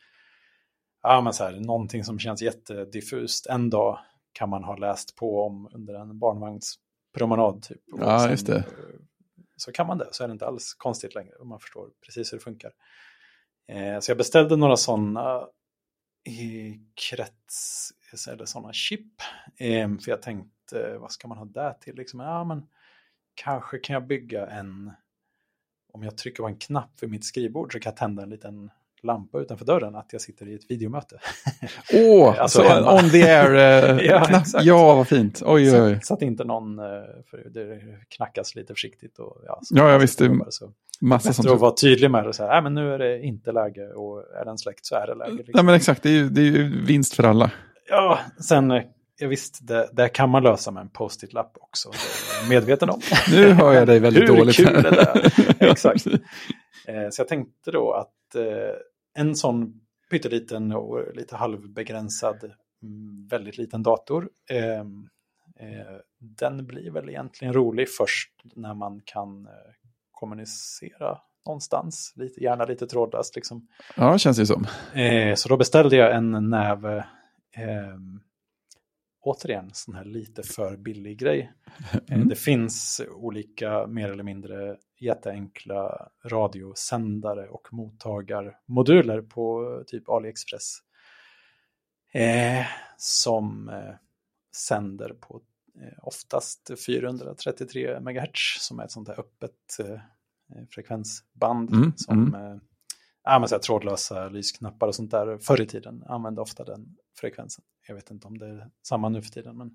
ja men så här, någonting som känns jättediffust. En dag kan man ha läst på om under en barnvagnspromenad typ. Och Ja, sen, just det. eh, Så kan man det, så är det inte alls konstigt längre. och Man förstår precis hur det funkar. Eh, så jag beställde några sådana i krets, eller sådana chip. Eh, för jag tänkte, vad ska man ha där till? Liksom, ja, men kanske kan jag bygga en, om jag trycker på en knapp vid mitt skrivbord så kan jag tända en liten lampa utanför dörren att jag sitter i ett videomöte. Åh, *laughs* Alltså, så en hemma. on the air eh, *laughs* Ja, knapp. Ja, vad fint. Oj, oj, oj. Så, så att inte någon, eh, för det knackas lite försiktigt. Och, ja, så Ja, ja, visst, det- så. Massa Bättre att sånt. vara tydlig med det, så här, "Nej, men nu är det inte läge och är den släkt så är det läge. Liksom. Ja, men exakt. Det är, ju, det är ju vinst för alla. Ja, sen, eh, ja, visst, det, det kan man lösa med en post-it-lapp också. Det är medveten om. *laughs* Nu hör jag dig väldigt Hur dåligt. kul är det? *laughs* Exakt. Eh, Så jag tänkte då att eh, en sån pytteliten och lite halvbegränsad, mm, väldigt liten dator, eh, eh, den blir väl egentligen rolig först när man kan kommunicera någonstans, lite, gärna lite trådlöst. Liksom. Ja, känns det som. Så då beställde jag en näve, eh, återigen, sån här lite för billig grej. Eh, Mm. Det finns olika mer eller mindre jätteenkla radiosändare och mottagarmoduler på typ AliExpress. Eh, som eh, sänder på eh, oftast 433 MHz som är ett sånt här öppet eh, frekvensband Mm, som eh, ja, men så här, trådlösa lysknappar och sånt där förr i tiden använde ofta den frekvensen. Jag vet inte om det är samma nu för tiden, men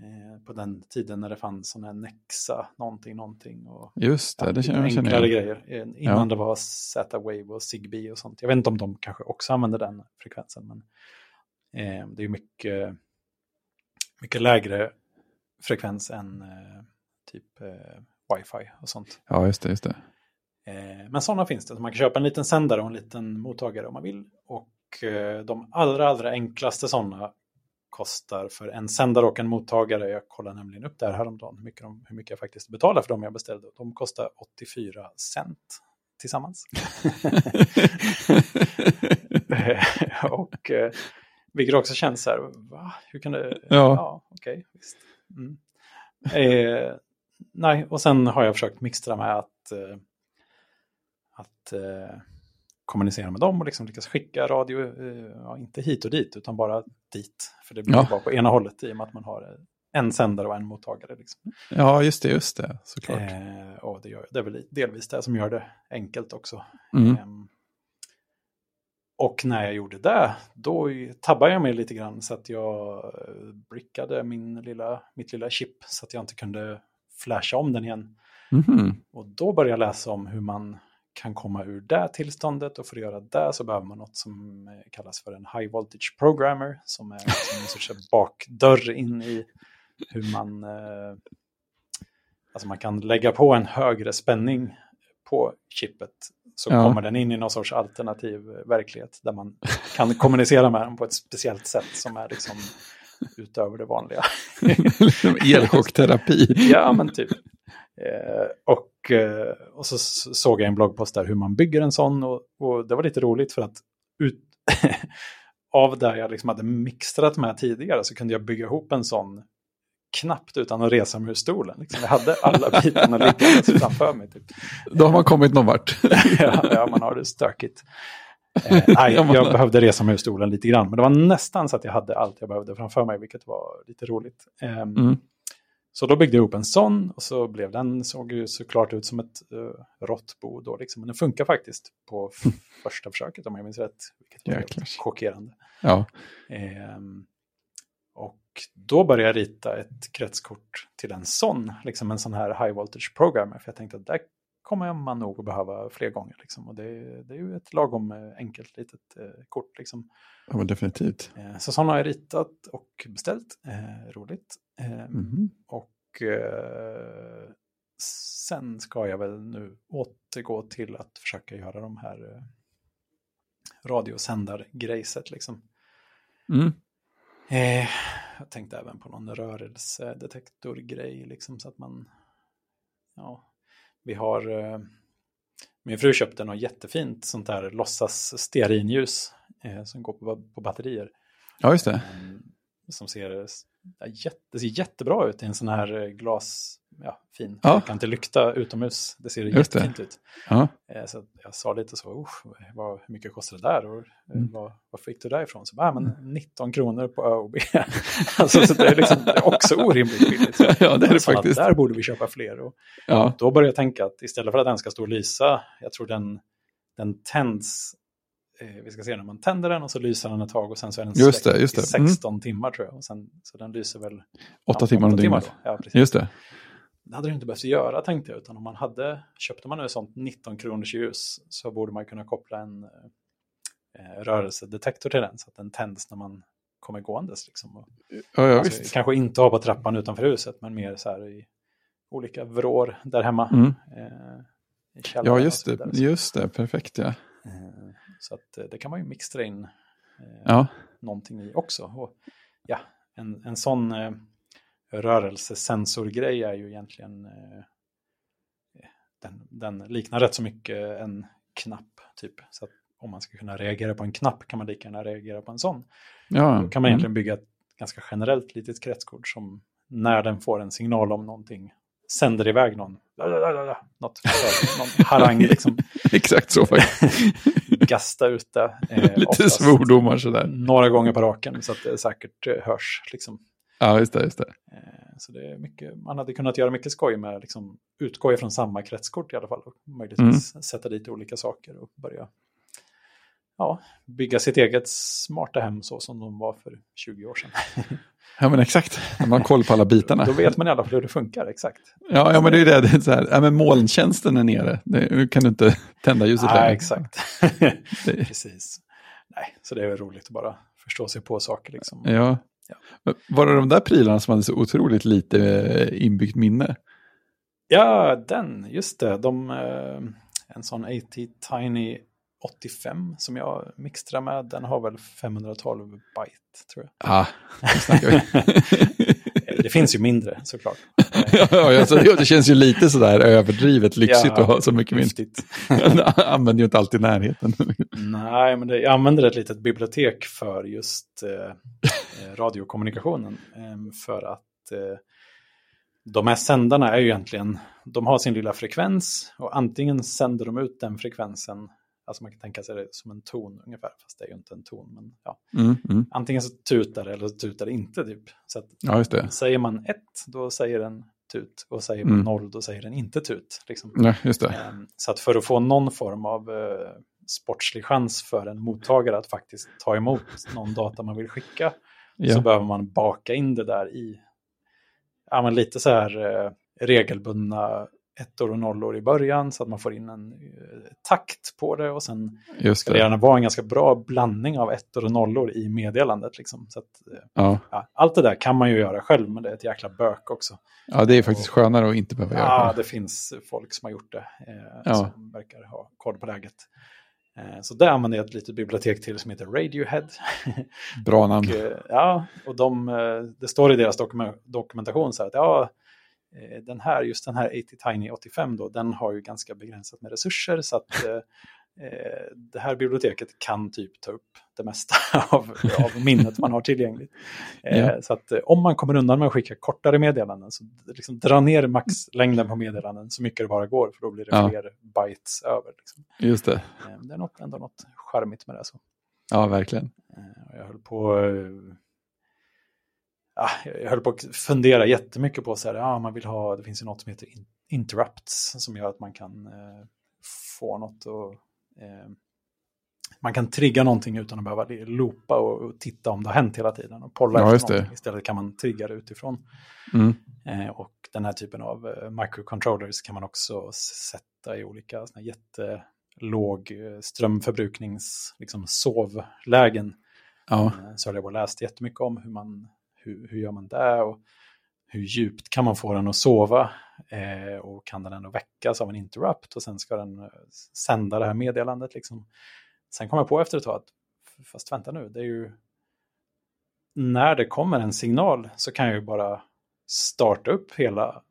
eh, på den tiden när det fanns sån här Nexa, någonting, någonting. Och, Just det, det känner jag enklare grejer. eh, Innan Ja. det var Z-Wave och Zigbee och sånt. Jag vet inte om de kanske också använder den frekvensen, men eh, det är mycket, mycket lägre frekvens än eh, typ eh, wifi och sånt. Ja, just det, just det. Eh, Men sådana finns det. Så man kan köpa en liten sändare och en liten mottagare om man vill. Och eh, de allra, allra enklaste sådana kostar för en sändare och en mottagare. Jag kollade nämligen upp det här häromdagen, hur mycket, de, hur mycket jag faktiskt betalar för dem jag beställde. De kostar 84 cent tillsammans. *laughs* *laughs* och eh, vilket också känns så här, va? Hur kan det? Ja. okej, visst. Mm. Eh, nej, och sen har jag försökt mixtra med att, eh, att eh, kommunicera med dem och liksom lyckas skicka radio, eh, ja, inte hit och dit, utan bara dit. För det blir Ja. bara på ena hållet i och med att man har eh, en sändare och en mottagare. Liksom. ja, just det, just det, såklart. Eh, och det, gör, det är väl delvis det som gör det enkelt också. Mm. Ehm, och när jag gjorde det, då tabbade jag mig lite grann så att jag eh, brickade min lilla, mitt lilla chip så att jag inte kunde flasha om den igen. Mhm. Och då började jag läsa om hur man kan komma ur det tillståndet och för att göra det så behöver man något som eh, kallas för en high voltage programmer som är en sorts *laughs* bakdörr in i hur man eh, alltså man kan lägga på en högre spänning på chippet så Ja. kommer den in i någon sorts alternativ verklighet där man kan kommunicera med den på ett speciellt sätt som är liksom utöver det vanliga. *laughs* Elchockterapi. Ja, men typ. Eh, och, eh, och så såg jag en bloggpost där hur man bygger en sån och, och det var lite roligt för att ut, *laughs* av där jag liksom hade mixtrat med tidigare så kunde jag bygga ihop en sån knappt utan att resa mig ur stolen. Liksom. Jag hade alla *laughs* bitarna liggandes framför mig. Typ. Då har man kommit någon vart. *laughs* ja, ja, man har det stökigt. Eh, nej, jag behövde resa mig ur stolen lite grann, men det var nästan så att jag hade allt jag behövde framför mig, vilket var lite roligt. Ehm, Mm. Så då byggde jag ihop en sån och så blev den, såg ju såklart ut som ett uh, råttbo då liksom. Men den funkar faktiskt på f- första försöket om jag minns rätt. Vilket var Jäklar. chockerande. Ja. Ehm, och då började jag rita ett kretskort till en sån, liksom en sån här high voltage programmer. För jag tänkte att där kommer man nog att behöva fler gånger. Liksom. Och det, det är ju ett lagom eh, enkelt litet eh, kort. Liksom. ja, men definitivt. Eh, så sådana har jag ritat och beställt. Eh, roligt. Mhm. och eh, sen ska jag väl nu återgå till att försöka göra de här eh, radiosändargrejset liksom. Mm. Eh, jag tänkte även på någon rörelsedetektorgrej liksom så att man, ja, vi har, eh, min fru köpte något jättefint sånt där låtsas stearinljus eh, som går på, på batterier. Ja, just det. Mm, som ser, jätte, det ser jättebra ut i en sån här eh, glas, ja, fin, Ja. fyrkantig lykta utomhus. Det ser Just det. jättefint ut. Ja. Eh, Så jag sa lite så, "Usch, vad, hur mycket kostar det där? Och, eh, Mm. vad, vad fick du därifrån? Så, bara, "Ah, men 19 kronor på ÖoB. *laughs* alltså, så det, är liksom, det är också orimligt billigt. Så, *laughs* Ja, det är det sa att faktiskt. Där borde vi köpa fler. Och Ja. då började jag tänka att istället för att den ska stå och lysa, jag tror den, den tänds, vi ska se när man tänder den och så lyser den ett tag och sen så är den Just det, just det. Mm. 16 timmar tror jag. Och sen, så den lyser väl Åtta ja, timmar om dygnet. Ja, precis. Just det. Det hade det inte behövt göra tänkte jag, utan om man hade, köpte man nu ett sånt 19 kronors ljus så borde man kunna koppla en eh, rörelsedetektor till den så att den tänds när man kommer gåendes. Liksom. Och, Ja, ja alltså, kanske inte ha på trappan utanför huset, men mer så här i olika vrår där hemma. Mm. Eh, Ja, just det. Just det. Perfekt, ja. Så att eh, det kan man ju mixtra in eh, Ja, någonting i också. Och, ja, en, en sån eh, rörelsesensorgrej är ju egentligen eh, den, den liknar rätt så mycket en knapp typ. Så om man ska kunna reagera på en knapp kan man lika gärna reagera på en sån. ja. Då kan man Mm. egentligen bygga ett ganska generellt litet kretskort som när den får en signal om någonting sänder iväg någon, något, *laughs* någon harang liksom, Exakt så faktiskt. *laughs* gasta ut det. Eh, *laughs* Lite svordomar sådär. Några gånger på raken så att det säkert eh, hörs. Liksom. Ja, just det. Just det. Eh, Så det är mycket, man hade kunnat göra mycket skoj med liksom, utgå ifrån samma kretskort i alla fall. Och möjligtvis sätta dit olika saker och börja ja, bygga sitt eget smarta hem så som de var för 20 år sedan. *laughs* Ja, men exakt. Man har koll på alla bitarna. Då vet man i alla fall hur det funkar, exakt. Ja, ja men det är det. det är så här, ja, men molntjänsten är nere. Nu kan du inte tända ljuset Nej, längre. exakt. *laughs* Det- Precis. Nej, så det är väl roligt att bara förstå sig på saker. Liksom. Ja. Ja. Var det de där prylarna som hade så otroligt lite eh, inbyggt minne? Ja, den, just det. De, eh, en sån AT Tiny 85 som jag mixtrar med, den har väl 512 byte tror jag. Ah, *laughs* Det finns ju mindre såklart. *laughs* ja, alltså, det, känns ju lite sådär överdrivet lyxigt Ja, att ha så mycket. Häftigt. *laughs* Jag använder ju inte alltid närheten. Nej, men det, jag använder ett litet bibliotek för just eh, eh, radiokommunikationen. Eh, för att eh, de här sändarna är ju egentligen, de har sin lilla frekvens och antingen sänder de ut den frekvensen, alltså man kan tänka sig det som en ton ungefär, fast det är ju inte en ton, men ja. Mm, mm. Antingen så tutar det eller så tutar det inte typ. Så att Ja, säger man ett, då säger den tut och säger man Mm. noll, då säger den inte tut. Liksom. Ja, just det. Ehm, Så att för att få någon form av eh, sportslig chans för en mottagare att faktiskt ta emot någon data man vill skicka så Ja. behöver man baka in det där i ja, men lite så här eh, regelbundna ettor och nollor i början så att man får in en eh, takt på det och sen Just ska det det. gärna vara en ganska bra blandning av ettor och nollor i meddelandet. Liksom. Så att, eh, Ja. ja, allt det där kan man ju göra själv, men det är ett jäkla bök också. ja, det är faktiskt skönare att inte behöva göra Ja, det. det finns folk som har gjort det, eh, Ja. som verkar ha koll på läget. Eh, så där använder jag ett litet bibliotek till som heter Radiohead. Bra *laughs* namn. Och, eh, ja, och de, eh, det står i deras dokumen- dokumentation så här att ja, den här, just den här 80 Tiny 85 då, den har ju ganska begränsat med resurser så att eh, eh, det här biblioteket kan typ ta upp det mesta *laughs* av, av minnet man har tillgängligt. *laughs* Eh, Ja. Så att eh, om man kommer undan med att skicka kortare meddelanden så liksom dra ner maxlängden på meddelanden så mycket det bara går för då blir det Ja. fler bytes över. Liksom. Just det. Eh, Det är något, ändå något charmigt med det. Så. Ja, verkligen. Eh, Jag höll på eh, jag höll på att fundera jättemycket på så här, ja, man vill ha, det finns ju något som heter in, interrupts som gör att man kan eh, få något och eh, man kan trigga någonting utan att behöva loopa och, och titta om det har hänt hela tiden och polla Ja, efter någonting. Istället kan man trigga det utifrån. Mm. Eh, och den här typen av eh, microcontrollers kan man också sätta i olika såna jättelåg eh, strömförbruknings, liksom sovlägen. Ja. Eh, Så har jag läst jättemycket om hur man, hur, hur gör man det och hur djupt kan man få den att sova eh, och kan den ändå väckas av en interrupt och sen ska den eh, sända det här meddelandet liksom. Sen kom jag på efter ett tag att, fast vänta nu, det är ju när det kommer en signal så kan jag ju bara starta upp hela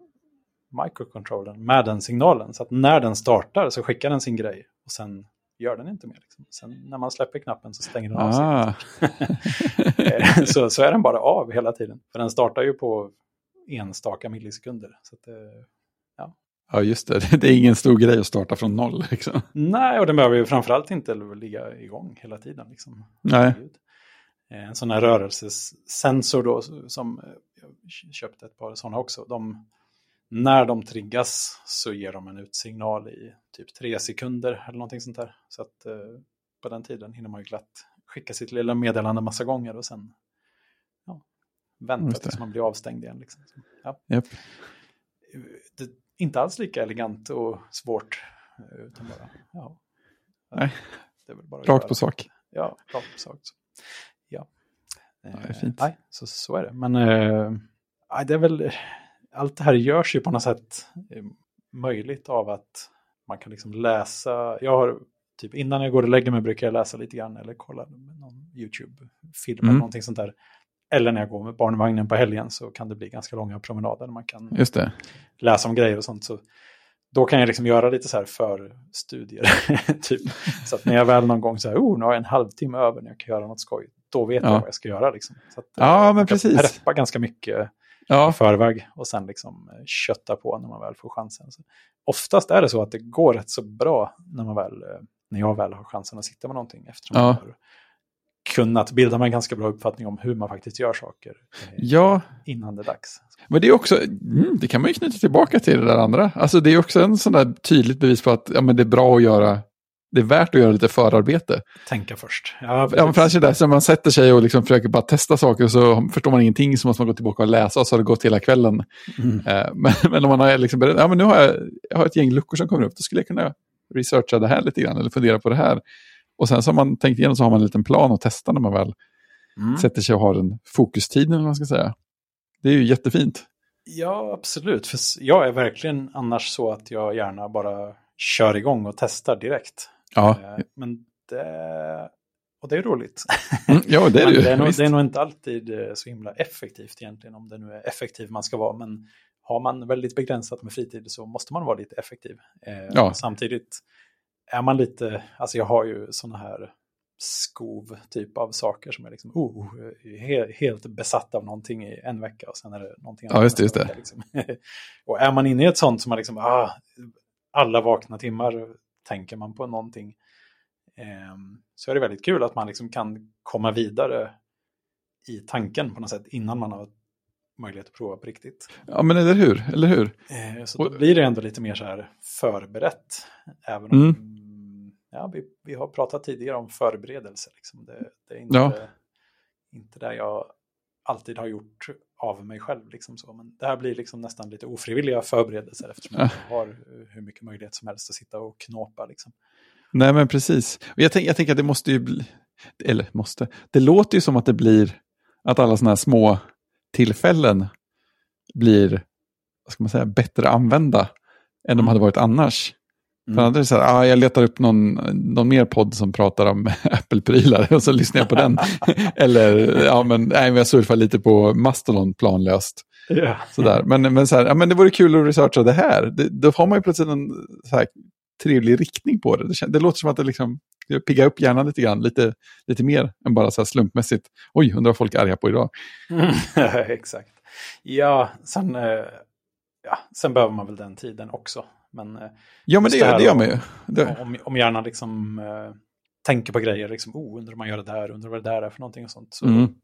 microcontrollern med den signalen. Så att när den startar så skickar den sin grej och sen gör den inte mer. Liksom. Sen när man släpper knappen så stänger den av sig. Ah. *laughs* Så, så är den bara av hela tiden. För den startar ju på enstaka millisekunder. Så att, eh, Ja, just det. Det är ingen stor grej att starta från noll. Liksom. nej, och den behöver ju framförallt inte ligga igång hela tiden. Liksom. Nej. Eh, En sån här rörelsesensor då som eh, jag köpte ett par sådana också. De, när de triggas så ger de en utsignal i typ tre sekunder eller någonting sånt där. Så att eh, på den tiden hinner man ju glatt skicka sitt lilla meddelande massa gånger och sen ja, vänta tills man blir avstängd igen. Liksom. Så, ja. Japp. Det, inte alls lika elegant och svårt. eh, Utan bara, ja. Nej. Det är väl bara att Rakt göra. på sak. Ja, rakt på sak. Så. Ja. det är Eh. Nej, så, så är det. Men eh, det är väl, allt det här görs ju på något sätt eh, möjligt av att man kan liksom läsa. Jag har, typ innan jag går och lägger mig brukar jag läsa lite grann eller kolla någon YouTube-film eller Mm. någonting sånt där. Eller när jag går med barnvagnen på helgen så kan det bli ganska långa promenader. Man kan läsa om grejer och sånt. Så då kan jag liksom göra lite så här för studier. *laughs* typ. Så att när jag väl någon gång så här, oh, nu har jag en halvtimme över när jag kan göra något skoj. Då vet Ja. jag vad jag ska göra. Liksom. Så att, Ja, eh, men precis. preppa ganska mycket i Ja, förväg och sen liksom eh, kötta på när man väl får chansen. Så oftast är det så att det går rätt så bra när, man väl, eh, när jag väl har chansen att sitta med någonting. Eftersom Ja. jag har kunnat bilda mig en ganska bra uppfattning om hur man faktiskt gör saker eh, ja. innan det är dags. Men det är också, mm, det kan man ju knyta tillbaka till det där andra. Alltså det är också en sån där tydligt bevis på att ja, men det är bra att göra, det är värt att göra lite förarbete. Tänka först. Ja, precis. för annars är det där, så man sätter sig och liksom försöker bara testa saker och så förstår man ingenting så måste man gå tillbaka och läsa och så har det gått hela kvällen. Mm. Eh, Men, *laughs* men om man har liksom berett, ja men nu har jag, jag har ett gäng luckor som kommer upp, då skulle jag kunna researcha det här lite grann eller fundera på det här. Och sen så har man tänkt igenom så har man en liten plan att testa när man väl Mm. sätter sig och har en fokustid eller vad man ska säga. Det är ju jättefint. Ja, absolut. För jag är verkligen annars så att jag gärna bara kör igång och testar direkt. Ja, Eh, Men det, och det är roligt. *laughs* mm, ja det är det ju. det, är nog, det är nog inte alltid eh, så himla effektivt egentligen, om det nu är effektiv man ska vara. Men har man väldigt begränsat med fritid så måste man vara lite effektiv. Eh, Ja. Samtidigt är man lite, alltså jag har ju sådana här skov typ av saker som är liksom, oh, he, helt besatt av någonting i en vecka och sen är det någonting Ja, just det, just vecka, Liksom. *laughs* och är man inne i ett sånt som man liksom, ah, alla vakna timmar tänker man på någonting. Ehm, så är det väldigt kul att man liksom kan komma vidare i tanken på något sätt innan man har möjlighet att prova på riktigt. Ja, men eller hur? Eller hur? Eh, Så då blir det ändå lite mer så här förberett. Även om Mm. ja, vi, vi har pratat tidigare om förberedelse. Liksom. Det, det är inte, Ja. inte där jag alltid har gjort av mig själv. Liksom så. Men det här blir liksom nästan lite ofrivilliga förberedelser eftersom jag har hur mycket möjlighet som helst att sitta och knåpa. Liksom. Nej, men precis. Och jag, tänk, jag tänker att det måste ju bli, eller måste, det låter ju som att det blir, att alla sådana här små tillfällen blir, vad ska man säga, bättre använda än de hade varit annars. Mm. För annars är så här, ah, jag letar upp någon, någon mer podd som pratar om *laughs* Apple-prylar och så lyssnar jag på den. *laughs* Eller, ja men, nej, jag surfar lite på Mastodon planlöst. Yeah. Sådär. Men, men, så här, ja, men det vore kul att researcha det här. Det, då har man ju plötsligt en så här, trevlig riktning på det. Det, det låter som att det liksom piggar upp hjärnan lite grann, lite, lite mer än bara så här slumpmässigt. Oj, undrar vad folk är arga på idag. Mm, *laughs* exakt. Ja, sen, eh, ja, sen behöver man väl den tiden också. Men, eh, ja, men det, det, det gör man ju. Det... Om, om hjärnan liksom äh, tänker på grejer, liksom, oh, undrar om man gör det där, undrar vad det där är för någonting och sånt. Så mm.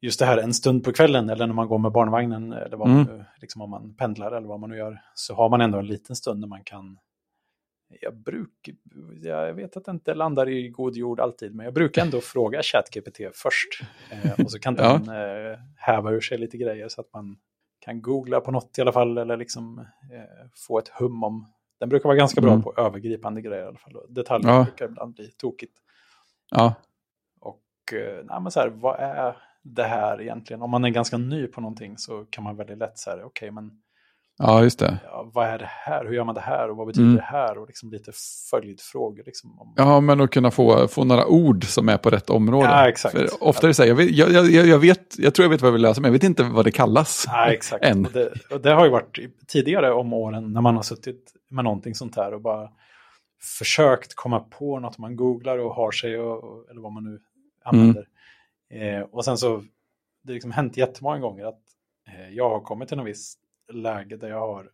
Just det här en stund på kvällen eller när man går med barnvagnen eller vad mm. man liksom om man pendlar eller vad man nu gör, så har man ändå en liten stund när man kan jag brukar, jag vet att det inte landar i god jord alltid, men jag brukar ändå fråga ChatGPT först. Eh, och så kan *laughs* den eh, häva ur sig lite grejer så att man kan googla på något i alla fall, eller liksom eh, få ett hum om. Den brukar vara ganska bra mm. på övergripande grejer i alla fall. Detaljer ja. brukar ibland bli tokigt. Ja. Och eh, nej, men så här, vad är det här egentligen? Om man är ganska ny på någonting så kan man väldigt lätt säga, okej, okay, men Ja, just det. Ja, vad är det här? Hur gör man det här? Och vad betyder mm. det här? Och liksom lite följdfrågor. Liksom om... Ja, men att kunna få, få några ord som är på rätt område. Ja, exakt. För ofta är det så här, jag, vet, jag, jag, jag, vet, jag tror jag vet vad jag vill läsa, men jag vet inte vad det kallas. Ja, exakt. Än. Och det, och det har ju varit tidigare om åren när man har suttit med någonting sånt här och bara försökt komma på något man googlar och har sig, och, eller vad man nu använder. Mm. Eh, och sen så, det har liksom hänt jättemånga gånger att eh, jag har kommit till en viss läge där jag har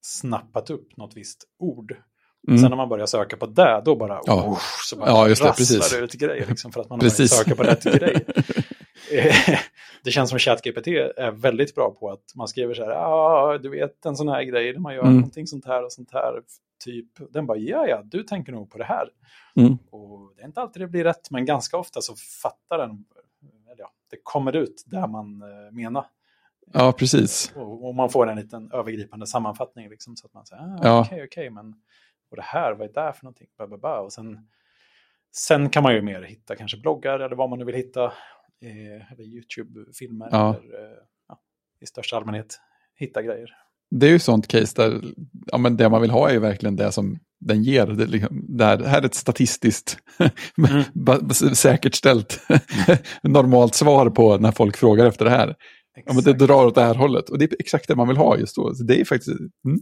snappat upp något visst ord. Mm. Sen när man börjar söka på det, då bara, ja. oh, så bara ja, just det, precis. det ut grejer. Liksom, för att man precis. söka på rätt grej. *laughs* *laughs* det känns som ChatGPT är väldigt bra på att man skriver så här, ah, du vet en sån här grej, där man gör mm. någonting sånt här och sånt här. Typ, den bara, ja, ja, du tänker nog på det här. Mm. Och det är inte alltid det blir rätt, men ganska ofta så fattar den, eller ja, det kommer ut där man eh, menar. Ja, precis. Och, och, man får en liten övergripande sammanfattning. Liksom, så att man säger, ah, ja. okej, okay, okej, okay, men och det här, vad är det för någonting? Bah, bah, bah. Och sen, sen kan man ju mer hitta kanske bloggar eller vad man nu vill hitta. Eh, eller YouTube-filmer. Ja. Eller, eh, ja, I största allmänhet hitta grejer. Det är ju sånt case där ja, men det man vill ha är ju verkligen det som den ger. Det, liksom, det, här, det här är ett statistiskt *laughs* mm. säkerställt *laughs* normalt svar på när folk frågar efter det här. Ja, men det drar åt det här hållet. Och det är exakt det man vill ha just då. Så det är faktiskt mm,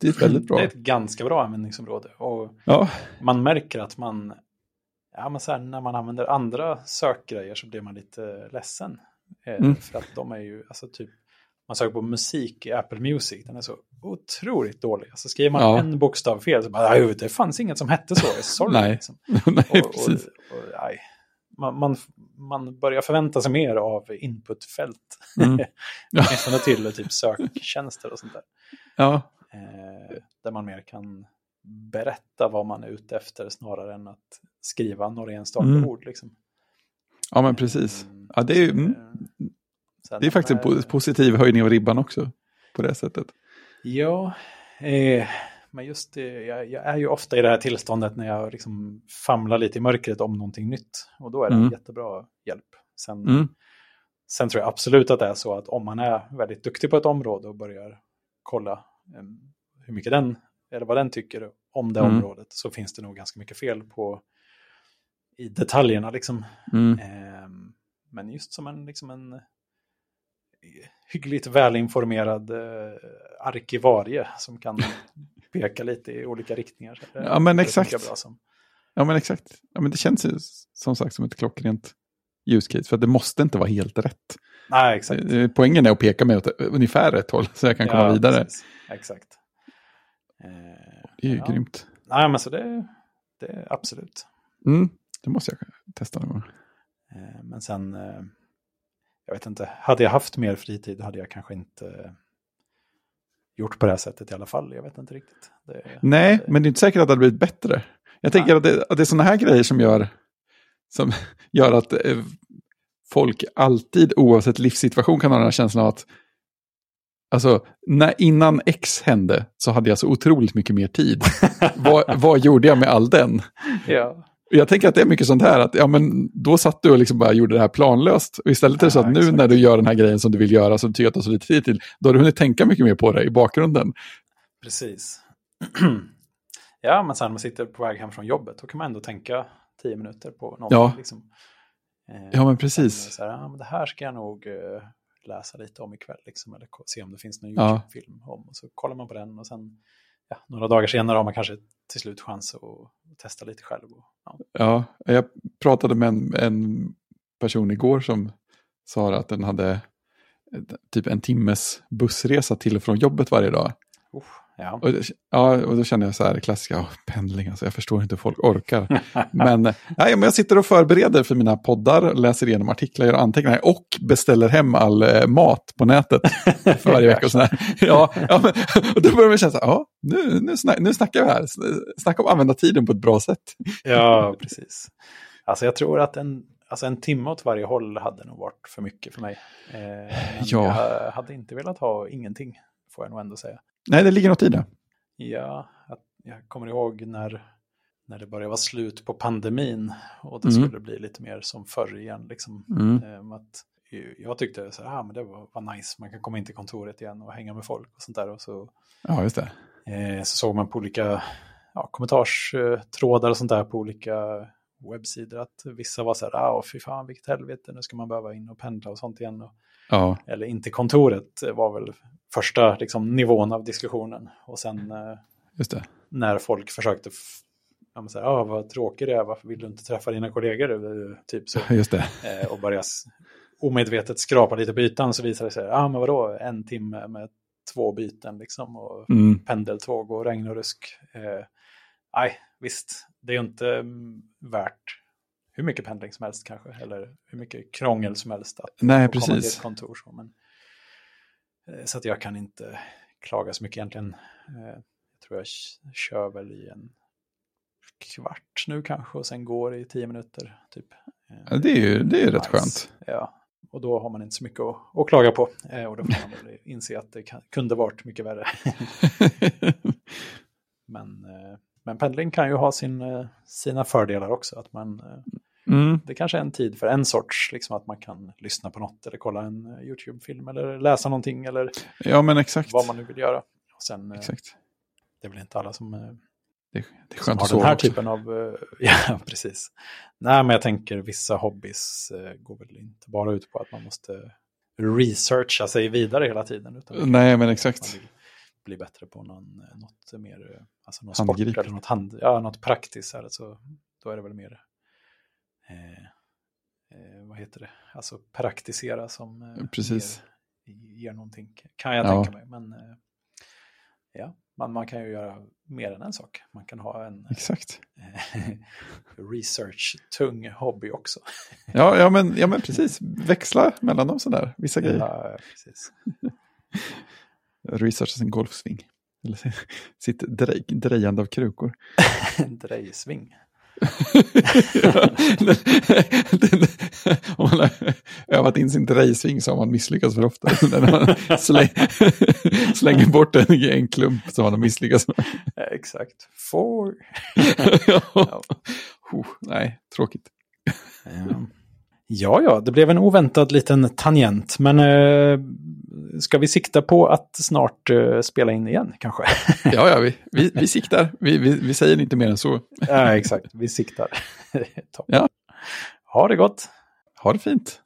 det är väldigt bra. Det är ett ganska bra användningsområde. Och ja. Man märker att man, ja, men så här, när man använder andra sökgrejer så blir man lite ledsen. Eh, mm. För att de är ju, alltså typ, man söker på musik i Apple Music, den är så otroligt dålig. Alltså skriver man ja. en bokstav fel så bara, det fanns inget som hette så, sorry. *laughs* nej. Liksom. *laughs* nej, precis. Och, och, och, man, man, man börjar förvänta sig mer av inputfält. Mm. *laughs* Åtminstone till typ söktjänster och sånt där. Ja. Eh, där man mer kan berätta vad man är ute efter snarare än att skriva några enstaka mm. ord. Liksom. Ja, men precis. Mm. Ja, det är, mm, det är faktiskt en positiv höjning av ribban också på det sättet. Ja, eh, men just det, jag, jag, är ju ofta i det här tillståndet när jag liksom famlar lite i mörkret om någonting nytt. Och då är det mm. en jättebra hjälp. Sen, mm. sen tror jag absolut att det är så att om man är väldigt duktig på ett område och börjar kolla um, hur mycket den, eller vad den tycker om det mm. området, så finns det nog ganska mycket fel på i detaljerna. Liksom. Um, men just som en, liksom en hyggligt välinformerad eh, arkivarie som kan peka lite i olika riktningar. Ja, men exakt. Ja, men exakt. Ja, men det känns ju som sagt som ett klockrent use case, för det måste inte vara helt rätt. Nej, exakt. Eh, poängen är att peka mig åt ungefär rätt håll, så jag kan komma ja, vidare. Precis. Exakt. Eh, det är ju ja. grymt. Nej, men så det, det är absolut. Mm, det måste jag testa någon gång. Eh, men sen, eh, jag vet inte, hade jag haft mer fritid hade jag kanske inte gjort på det här sättet i alla fall. Jag vet inte riktigt. Det, Nej, det... men det är inte säkert att det hade blivit bättre. Jag tänker att det, att det är sådana här grejer som gör, som *laughs* gör att eh, folk alltid, oavsett livssituation, kan ha den här känslan av att Alltså, när, innan X hände så hade jag så otroligt mycket mer tid. *laughs* vad, vad gjorde jag med all den? Ja. Jag tänker att det är mycket sånt här, att ja, men då satt du och liksom bara gjorde det här planlöst. Och istället är det så att nu exakt. när du gör den här grejen som du vill göra, som du tycker att du har så lite tid till, då har du hunnit tänka mycket mer på det i bakgrunden. Precis. *clears throat* ja, men sen när man sitter på väg hem från jobbet, då kan man ändå tänka tio minuter på någonting. Ja, liksom. eh, ja men precis. Så här, ja, men det här ska jag nog eh, läsa lite om ikväll, liksom, eller se om det finns någon YouTube-film om. Och så kollar man på den och sen ja, några dagar senare har man kanske till slut chans att testa lite själv. Och, ja. ja, jag pratade med en, en person igår som sa att den hade typ en timmes bussresa till och från jobbet varje dag. Uh, ja. Och, ja, och då känner jag så här klassiska, oh, pendling, alltså, jag förstår inte hur folk orkar. *laughs* men, nej, men jag sitter och förbereder för mina poddar, läser igenom artiklar, gör anteckningar och beställer hem all eh, mat på nätet *laughs* för varje vecka. Och sådär. Ja, ja, men, och då börjar man känna så här, ja, nu, nu, snack, nu snackar vi här, snacka om att använda tiden på ett bra sätt. ja, precis. Alltså jag tror att en, alltså en timme åt varje håll hade nog varit för mycket för mig. Eh, ja. Jag hade inte velat ha ingenting, får jag nog ändå säga. Nej, det ligger något i det. Ja, jag kommer ihåg när, när det började vara slut på pandemin och det mm. skulle bli lite mer som förr igen. Liksom. Mm. Ehm, att, jag tyckte så här, ah, men det var, var, nice, man kan komma in till kontoret igen och hänga med folk och sånt där. Och så, ja, just det. Eh, så såg man på olika ja, kommentarstrådar och sånt där på olika webbsidor att vissa var så här, ah, fy fan vilket helvete, nu ska man behöva in och pendla och sånt igen. Och, ja. Eller in till kontoret var väl första liksom, nivån av diskussionen. Och sen eh, när folk försökte ja, men så här, ah, vad tråkig det är, varför vill du inte träffa dina kollegor? Typ så. *laughs* Just det. Eh, och börja omedvetet skrapa lite på ytan så visar det sig, ja ah, men vadå, en timme med två byten liksom och mm. pendeltåg och regn och rusk. Eh, nej, visst, det är ju inte mm, värt hur mycket pendling som helst kanske, eller hur mycket krångel som helst att Nej, precis. komma till ett kontor. Så, men, Eh, så att jag kan inte klaga så mycket egentligen. Eh, jag tror jag kör väl i en kvart nu kanske och sen går i tio minuter. Typ. Ja, det är ju det är nice. rätt skönt. Ja, och då har man inte så mycket att, att klaga på. Eh, och då får man väl *laughs* inse att det kan, kunde varit mycket värre. *laughs* men, men pendling kan ju ha sin, sina fördelar också. Att man Mm. Det kanske är en tid för en sorts, liksom att man kan lyssna på något eller kolla en uh, YouTube-film eller läsa någonting eller ja, men exakt. vad man nu vill göra. Och sen, uh, exakt. Det är väl inte alla som, uh, det, det är som har den här också. typen av... *laughs* ja, precis. Nej, men jag tänker vissa hobbys går väl inte bara ut på att man måste researcha sig vidare hela tiden. Utan Nej, men exakt. bli bättre på någon, något mer, alltså någon sport eller något, hand, ja, något praktiskt. Eller så, då är det väl mer eh, eh, vad heter det, alltså praktisera som eh, Precis. Ger, ger någonting, kan jag ja. tänka mig. Men eh, ja, man, man kan ju göra mer än en sak. Man kan ha en Exakt. *laughs* research-tung hobby också. ja, ja, men, ja, men *laughs* precis. Växla mellan dem sådär, vissa grejer. Ja, precis. Researcha sin golfsving. Eller *laughs* sitt drej, drejande av krukor. Drejsving om man har övat in sin drejsving så har man misslyckats för ofta. *laughs* När man släng, slänger bort en, en klump man har misslyckats med. Exakt. Four. *laughs* ja. oh, nej, tråkigt. Ja, ja, det blev en oväntad liten tangent. Men eh, ska vi sikta på att snart eh, spela in igen kanske? *laughs* ja, ja, vi, vi, vi siktar. Vi, vi, vi säger inte mer än så. ja, exakt. Vi siktar. *laughs* ja. Ha det gott. Ha det fint.